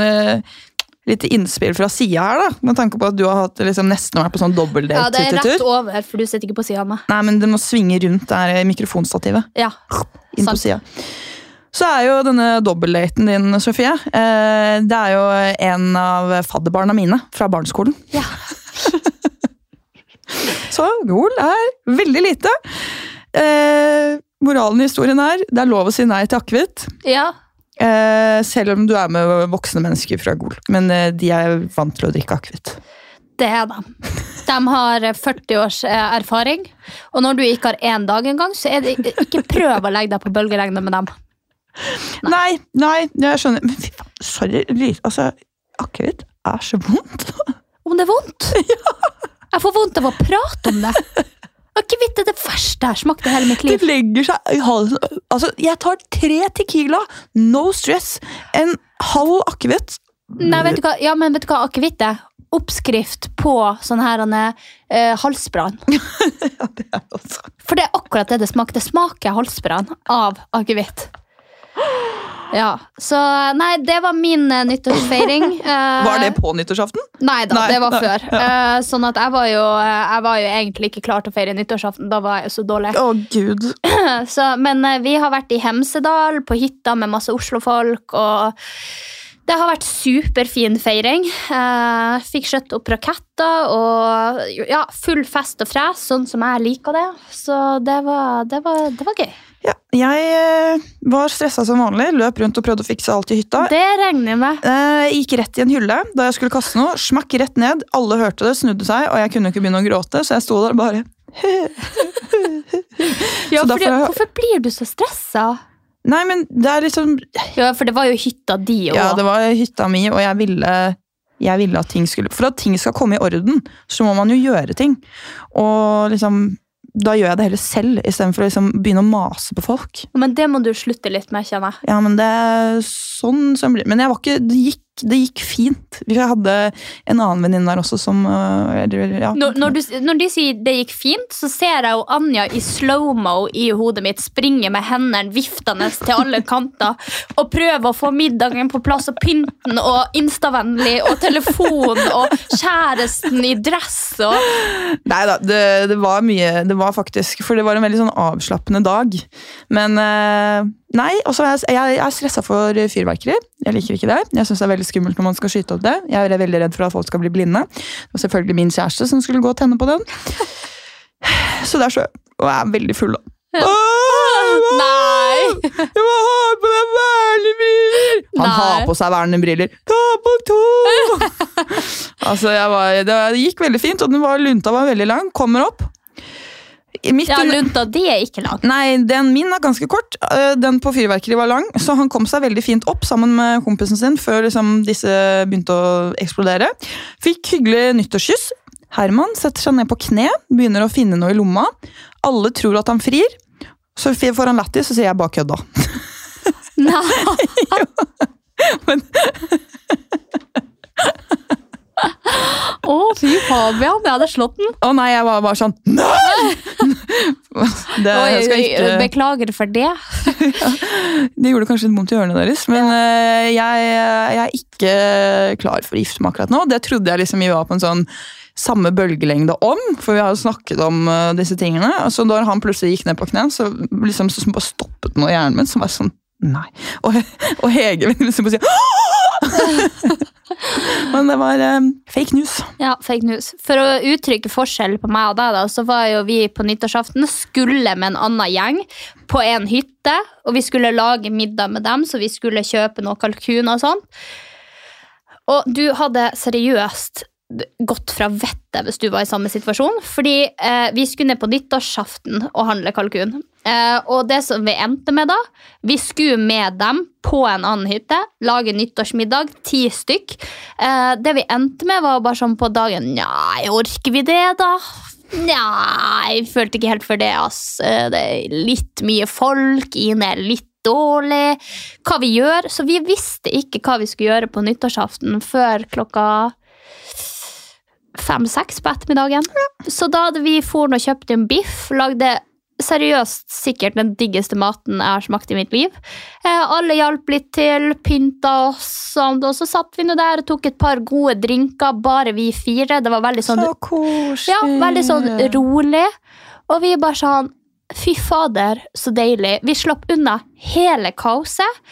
Speaker 2: Lite innspill fra sida her, da. Med tanke på at du har hatt, liksom, nesten vært på sånn
Speaker 1: Ja, det er rett over, for du sitter ikke på sida av meg.
Speaker 2: Nei, men det må svinge rundt der mikrofonstativet.
Speaker 1: Ja,
Speaker 2: inn på sida. Så er jo denne dobbeltdaten din, Sofie, eh, det er jo en av fadderbarna mine fra barneskolen.
Speaker 1: Ja.
Speaker 2: Så Gol er veldig lite. Eh, moralen i historien er det er lov å si nei til akevitt.
Speaker 1: Ja,
Speaker 2: selv om du er med voksne mennesker fra Gol. Men eh, de er vant til å drikke akevitt.
Speaker 1: det er de. De har 40 års eh, erfaring, og når du ikke har én dag engang, så er det ikke prøv å legge deg på bølgelengde med dem.
Speaker 2: Nei, nei, jeg skjønner. Men fy faen, sorry. Altså, akevitt er så vondt.
Speaker 1: Om det er vondt? Jeg får vondt av å prate om det. Akevitt er det verste jeg har smakt i hele mitt liv.
Speaker 2: Det legger seg i halsen. Altså, jeg tar tre Tequila, no stress, en halv akevitt.
Speaker 1: Nei, vet du hva? Ja, men vet du hva akevitt er? Oppskrift på sånn her uh, halsbrann.
Speaker 2: Ja, det er også.
Speaker 1: For det er akkurat det det smaker. Det smaker halsbrann av akevitt. Ja, så Nei, det var min uh, nyttårsfeiring. Uh,
Speaker 2: Var det på nyttårsaften?
Speaker 1: Nei da,
Speaker 2: Nei,
Speaker 1: det var
Speaker 2: nei,
Speaker 1: før. Eh, sånn at jeg var, jo, jeg var jo egentlig ikke klar til å feire nyttårsaften. Da var jeg så dårlig.
Speaker 2: Å, gud.
Speaker 1: Så, men vi har vært i Hemsedal, på hytta med masse Oslo-folk. og det har vært superfin feiring. Eh, fikk skjøtt opp raketter og ja, full fest og fres, sånn som jeg liker det. Så det var, det var, det var gøy.
Speaker 2: Ja, jeg eh, var stressa som vanlig, løp rundt og prøvde å fikse alt i hytta.
Speaker 1: Det regner jeg med.
Speaker 2: Jeg gikk rett i en hylle da jeg skulle kaste noe. Smakk rett ned. Alle hørte det, snudde seg, og jeg kunne ikke begynne å gråte, så jeg sto der bare
Speaker 1: Ja, fordi,
Speaker 2: derfor-
Speaker 1: Hvorfor blir du så stressa?
Speaker 2: Nei, men det er liksom
Speaker 1: Ja, for det var jo hytta di òg.
Speaker 2: Ja, det var hytta mi, og jeg ville, jeg ville at ting skulle For at ting skal komme i orden, så må man jo gjøre ting. Og liksom Da gjør jeg det heller selv, istedenfor å liksom begynne å mase på folk.
Speaker 1: Men det må du slutte litt med, kjenner jeg.
Speaker 2: Ja, men det er sånn som blir Men jeg var ikke Det gikk, det gikk fint. Vi hadde en annen venninne der også som eller, ja.
Speaker 1: Når, når, du, når de sier det gikk fint, så ser jeg jo Anja i slow-mo i hodet mitt springe med hendene viftende til alle kanter og prøve å få middagen på plass og pynten og instavennlig og telefon og kjæresten i dress og
Speaker 2: Nei da, det, det var mye Det var faktisk For det var en veldig sånn avslappende dag. Men eh, Nei, også jeg, jeg er stressa for fyrverkeri. Jeg liker ikke det. Jeg syns det er veldig skummelt når man skal skyte opp det. Jeg er veldig redd for at folk skal bli blinde. Var selvfølgelig min kjæreste som skulle gå og tenne på den. Så det er så Og jeg er veldig full, da.
Speaker 1: Nei!
Speaker 2: Jeg må ha på meg vernebriller! Han
Speaker 1: Nei.
Speaker 2: har på seg vernebriller. Ta på to! altså, var, det, det gikk veldig fint, og den var, lunta var veldig lang. Kommer opp.
Speaker 1: Ja, lunta di er ikke lang.
Speaker 2: Nei, den min er ganske kort. Øh, Den på fyrverkeri var lang, så han kom seg veldig fint opp sammen med kompisen sin før liksom, disse begynte å eksplodere. Fikk hyggelig nyttårskyss. Herman setter seg ned på kne, begynner å finne noe i lomma. Alle tror at han frir. Så får han lættis, så sier jeg bare kødda.
Speaker 1: Nei.
Speaker 2: Men-
Speaker 1: Å, fy Fabian, jeg hadde slått den.
Speaker 2: Å nei, jeg var bare sånn Nei! Det,
Speaker 1: Oi,
Speaker 2: ikke,
Speaker 1: Beklager for det.
Speaker 2: det gjorde kanskje litt vondt i ørene deres, men ja. jeg, jeg er ikke klar for å gifte meg akkurat nå. Det trodde jeg liksom vi var på en sånn samme bølgelengde om, for vi har jo snakket om øh, disse tingene. Så da han plutselig gikk ned på kne, så liksom så stoppet noe i hjernen min som var sånn Nei. Og, og Hege vil liksom bare si Men det var um, fake news.
Speaker 1: Ja, fake news. For å uttrykke forskjell på meg og deg, da, så var jo vi på nyttårsaften skulle med en annen gjeng på en hytte, og vi skulle lage middag med dem, så vi skulle kjøpe noe kalkun og sånn. Og du hadde seriøst gått fra vettet hvis du var i samme situasjon, fordi eh, vi skulle ned på nyttårsaften og handle kalkun. Eh, og det som vi endte med da, vi skulle med dem på en annen hytte, lage nyttårsmiddag, ti stykk. Eh, det vi endte med var bare sånn på dagen, nei, orker vi det da? Nei, følte ikke helt for det, ass. Eh, Det er litt mye folk, Ine er litt dårlig. Hva vi gjør? Så vi visste ikke hva vi skulle gjøre på nyttårsaften før klokka fem-seks på ettermiddagen. Så da hadde vi for og kjøpt en biff, lagde seriøst sikkert den diggeste maten jeg har smakt i mitt liv. Eh, alle hjalp litt til, pynta oss, sånn, og så satt vi nå der og tok et par gode drinker, bare vi fire. Det var veldig sånn,
Speaker 2: Så koselig.
Speaker 1: ja, veldig sånn rolig. Og vi bare sånn Fy fader, så deilig. Vi slapp unna hele kaoset.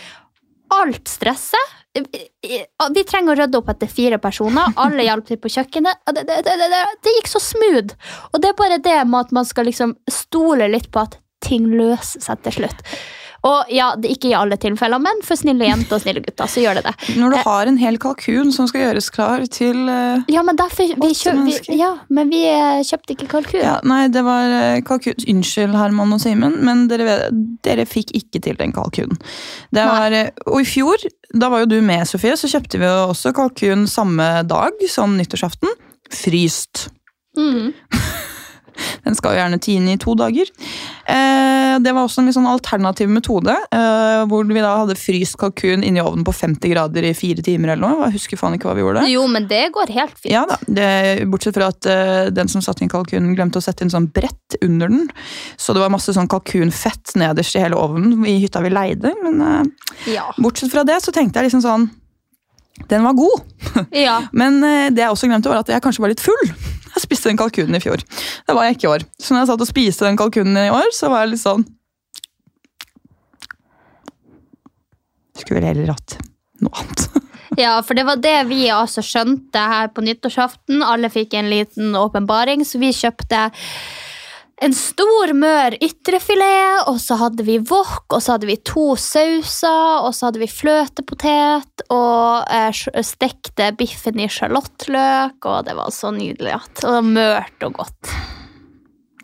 Speaker 1: Alt stresset. Vi trenger å rydde opp etter fire personer. Alle hjalp til på kjøkkenet. Det, det, det, det, gikk så smooth. Og det er bare det med at man skal liksom stole litt på at ting løser seg til slutt. Og ja, ikke i alle tilfeller, men for snille jenter og snille gutter så gjør det det.
Speaker 2: Når du har en hel kalkun som skal gjøres klar til eh,
Speaker 1: Ja, men derfor vi kjøp, vi, ja, men vi eh, kjøpte ikke kalkun.
Speaker 2: ja, Nei, det var eh, kalkun. Unnskyld, Herman og Simen, men dere, dere fikk ikke til den kalkunen. Det var, eh, og i fjor, da var jo du med, Sofie, så kjøpte vi jo også kalkun samme dag som nyttårsaften. Fryst.
Speaker 1: Mm.
Speaker 2: Den skal jo gjerne tine i to dager. Eh, det var også en sånn alternativ metode, eh, hvor vi da hadde fryst kalkun inni ovnen på 50 grader i fire timer eller noe. Jeg husker faen ikke hva vi gjorde.
Speaker 1: Jo, men det går helt fint.
Speaker 2: Ja da, det, Bortsett fra at eh, den som satte inn kalkunen, glemte å sette inn sånn brett under den. Så det var masse sånn kalkunfett nederst i hele ovnen i hytta vi leide. Men
Speaker 1: Ja.
Speaker 2: bortsett fra det så tenkte jeg liksom sånn Den var god.
Speaker 1: ja.
Speaker 2: Men det jeg også glemte, var at jeg kanskje var litt full. Jeg spiste den kalkunen i fjor. Det var jeg ikke i år. Så når jeg satt og spiste den kalkunen i år, så var jeg litt sånn Skulle vel heller hatt noe annet.
Speaker 1: Ja, for det var det vi altså skjønte her på nyttårsaften. Alle fikk en liten åpenbaring, så vi kjøpte en stor mør ytrefilet, og så hadde vi wok, og så hadde vi to sauser, og så hadde vi fløtepotet, og eh, stekte biffen i sjalottløk, og det var så nydelig. At, og mørt og godt.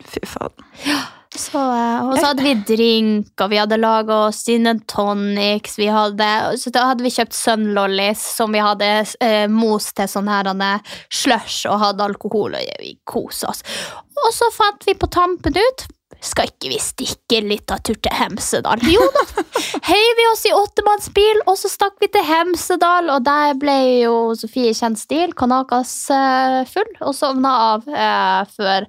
Speaker 2: Fy faen.
Speaker 1: Så, eh, og så hadde vi drink, og vi hadde laga gin and. Vi hadde, så da hadde vi kjøpt Sunlollies, som vi hadde eh, mos til sånn slush, og hadde alkohol, og vi kosa oss. Og så fant vi på tampen ut skal ikke vi stikke en liten tur til Hemsedal? Jo da! Heiv vi oss i åttemannsbil, og så stakk vi til Hemsedal. Og der ble jo Sofie kjent stil, kanakas eh, full, og sovna av eh, før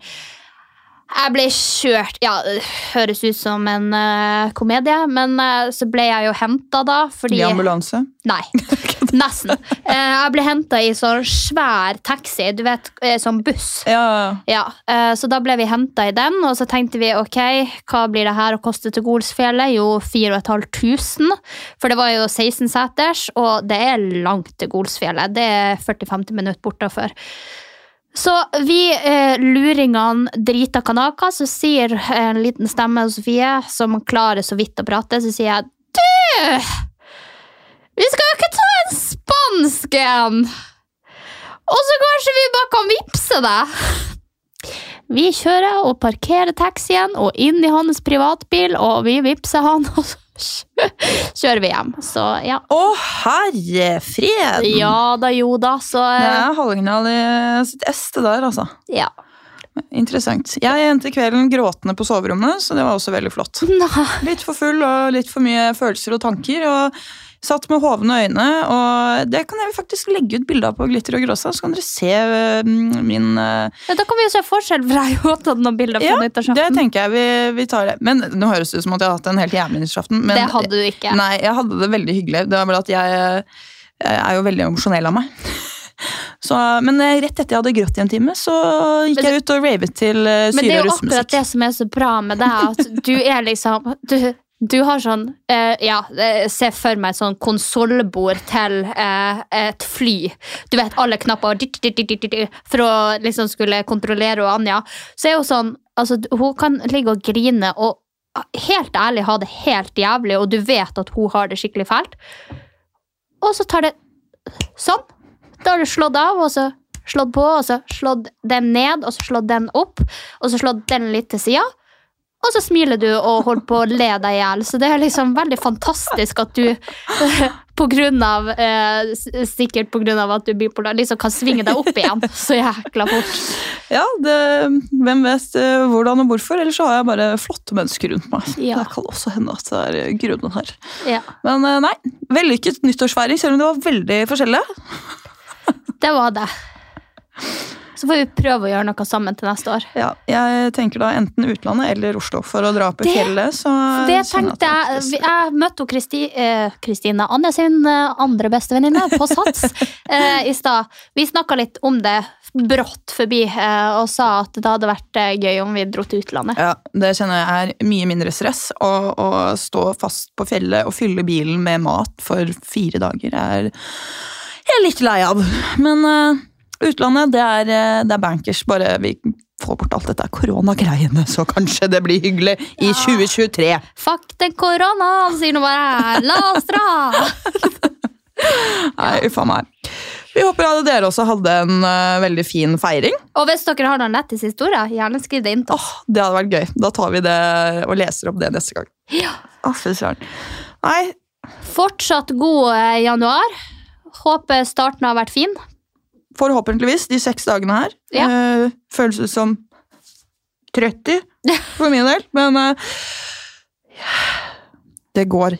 Speaker 1: jeg ble kjørt Ja, det høres ut som en uh, komedie, men uh, så ble jeg jo henta da, fordi
Speaker 2: I ambulanse.
Speaker 1: Nei. Nesten. Uh, jeg ble henta i sånn svær taxi, du vet, sånn buss.
Speaker 2: Ja,
Speaker 1: Ja, Så da ble vi henta i den, og så tenkte vi ok, hva blir det her å koste til Golsfjellet? Jo, 4500. For det var jo 16 seters, og det er langt til Golsfjellet. Det er 40-50 minutter bortafor. Så vi eh, luringene drita kanaka, så sier en liten stemme Sofie, som klarer så vidt å prate, så sier jeg Du! Vi skal jo ikke ta en spansk en! Og så kanskje vi bare kan vippse deg? Vi kjører og parkerer taxien og inn i hans privatbil, og vi vippser han, og så kjører vi hjem. Så ja.
Speaker 2: Å, herre fred!
Speaker 1: Ja da, jo da, så
Speaker 2: Det
Speaker 1: eh,
Speaker 2: er Hallingdal i sitt este der, altså.
Speaker 1: ja.
Speaker 2: Interessant. Jeg endte kvelden gråtende på soverommet, så det var også veldig flott.
Speaker 1: Nei.
Speaker 2: Litt for full og litt for mye følelser og tanker. og Satt med hovne øyne, og det kan jeg faktisk legge ut bilde av på Glitter og Gråsa. Så kan dere se min øh,
Speaker 1: Ja, Da kan vi jo se forskjell, for jeg har tatt noen bilder fra
Speaker 2: Ja, det tenker jeg vi, vi tar det. Men Nå høres det ut som at jeg har hatt en helt jævlig nyttårsaften. men-
Speaker 1: Det hadde du ikke.
Speaker 2: Nei, jeg hadde det veldig hyggelig. Det var bare at jeg, jeg er jo veldig emosjonell av meg. Så, men eh, rett etter jeg hadde grått i en time, så gikk
Speaker 1: Men
Speaker 2: jeg ut og ravet til syre og russemusikk.
Speaker 1: Men det er jo akkurat det som er så bra med deg, at du er liksom Du, du har sånn eh, Ja, eh, se for meg sånn konsollbord til eh, et fly. Du vet, alle knapper for å liksom skulle kontrollere og Anja. Så er hun sånn Altså, hun kan ligge og grine og helt ærlig ha det helt jævlig, og du vet at hun har det skikkelig fælt. Og så tar det sånn. Da har du slått av, og så slått på, og så slått den ned, og så slått den opp, og så slått den litt til sida. Og så smiler du og holder på å le deg i hjel. Så det er liksom veldig fantastisk at du på grunn av, eh, sikkert av at du er bipolar, liksom kan svinge deg opp igjen så jækla fort.
Speaker 2: Ja, det, hvem vet eh, hvordan og hvorfor, eller så har jeg bare flotte mennesker rundt meg.
Speaker 1: Ja.
Speaker 2: Det kan også hende at det er grunnen her.
Speaker 1: Ja,
Speaker 2: Men eh, nei, vellykket nyttårsfeiring, selv om det var veldig forskjellig.
Speaker 1: det var det. Så får vi prøve å gjøre noe sammen til neste år.
Speaker 2: Ja, jeg tenker da enten utlandet eller Oslo for å dra opp i fjellet. Så
Speaker 1: Det
Speaker 2: sånn
Speaker 1: tenkte jeg.
Speaker 2: er
Speaker 1: Jeg møtte Kristi, eh, Kristine, Anja sin eh, andre bestevenninne, på Sats eh, i stad. Vi snakka litt om det brått forbi eh, og sa at det hadde vært eh, gøy om vi dro til utlandet.
Speaker 2: Ja, det kjenner jeg er mye mindre stress. Å, stå fast på fjellet og fylle bilen med mat for fire dager er jeg litt lei av. Men eh, utlandet, det er, eh, det er bankers. Bare vi får bort alt dette koronagreiene, så kanskje det blir hyggelig i 2023.
Speaker 1: Fuck den koronaen, sier nå bare. La oss dra!
Speaker 2: Nei, uffa meg. Vi håper at dere også hadde en uh, veldig fin feiring.
Speaker 1: Og hvis dere har noen lættis historier, gjerne skriv det inn til oss.
Speaker 2: Oh, det hadde vært gøy. Da tar vi det og leser opp det neste gang.
Speaker 1: Ja.
Speaker 2: Oh. Nei,
Speaker 1: Fortsatt god eh, januar. Håper starten har vært fin.
Speaker 2: Forhåpentligvis de seks dagene her.
Speaker 1: Ja.
Speaker 2: Uh, føles ut som 30 for min del, men uh, det går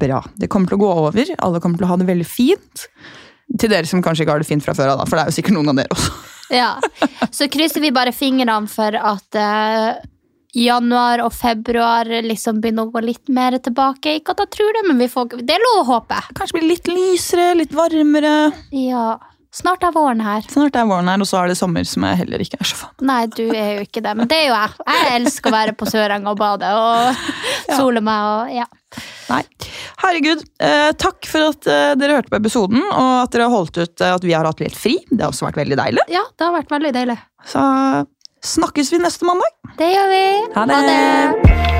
Speaker 2: bra. Det kommer til å gå over. Alle kommer til å ha det veldig fint. Til dere som kanskje ikke har det fint fra før av, for det er jo sikkert noen av dere også.
Speaker 1: Ja. Så krysser vi bare fingrene for at uh, januar og februar liksom begynner å gå litt mer tilbake. Ikke at jeg tror det, men vi får, det er lov å håpe.
Speaker 2: Kanskje blir litt lysere, litt varmere.
Speaker 1: Ja. Snart er våren her.
Speaker 2: Snart er våren her, og så er det sommer, som jeg heller ikke er så fan.
Speaker 1: Nei, du er jo ikke det, men det er jo jeg. Jeg elsker å være på Sørenga og bade og sole meg og ja.
Speaker 2: Nei. Herregud, eh, takk for at eh, dere hørte på episoden, og at dere har holdt ut eh, at vi har hatt litt fri. Det har også vært veldig deilig.
Speaker 1: Ja, det har vært veldig deilig.
Speaker 2: Så snakkes vi neste mandag.
Speaker 1: Det gjør vi.
Speaker 2: Ha det.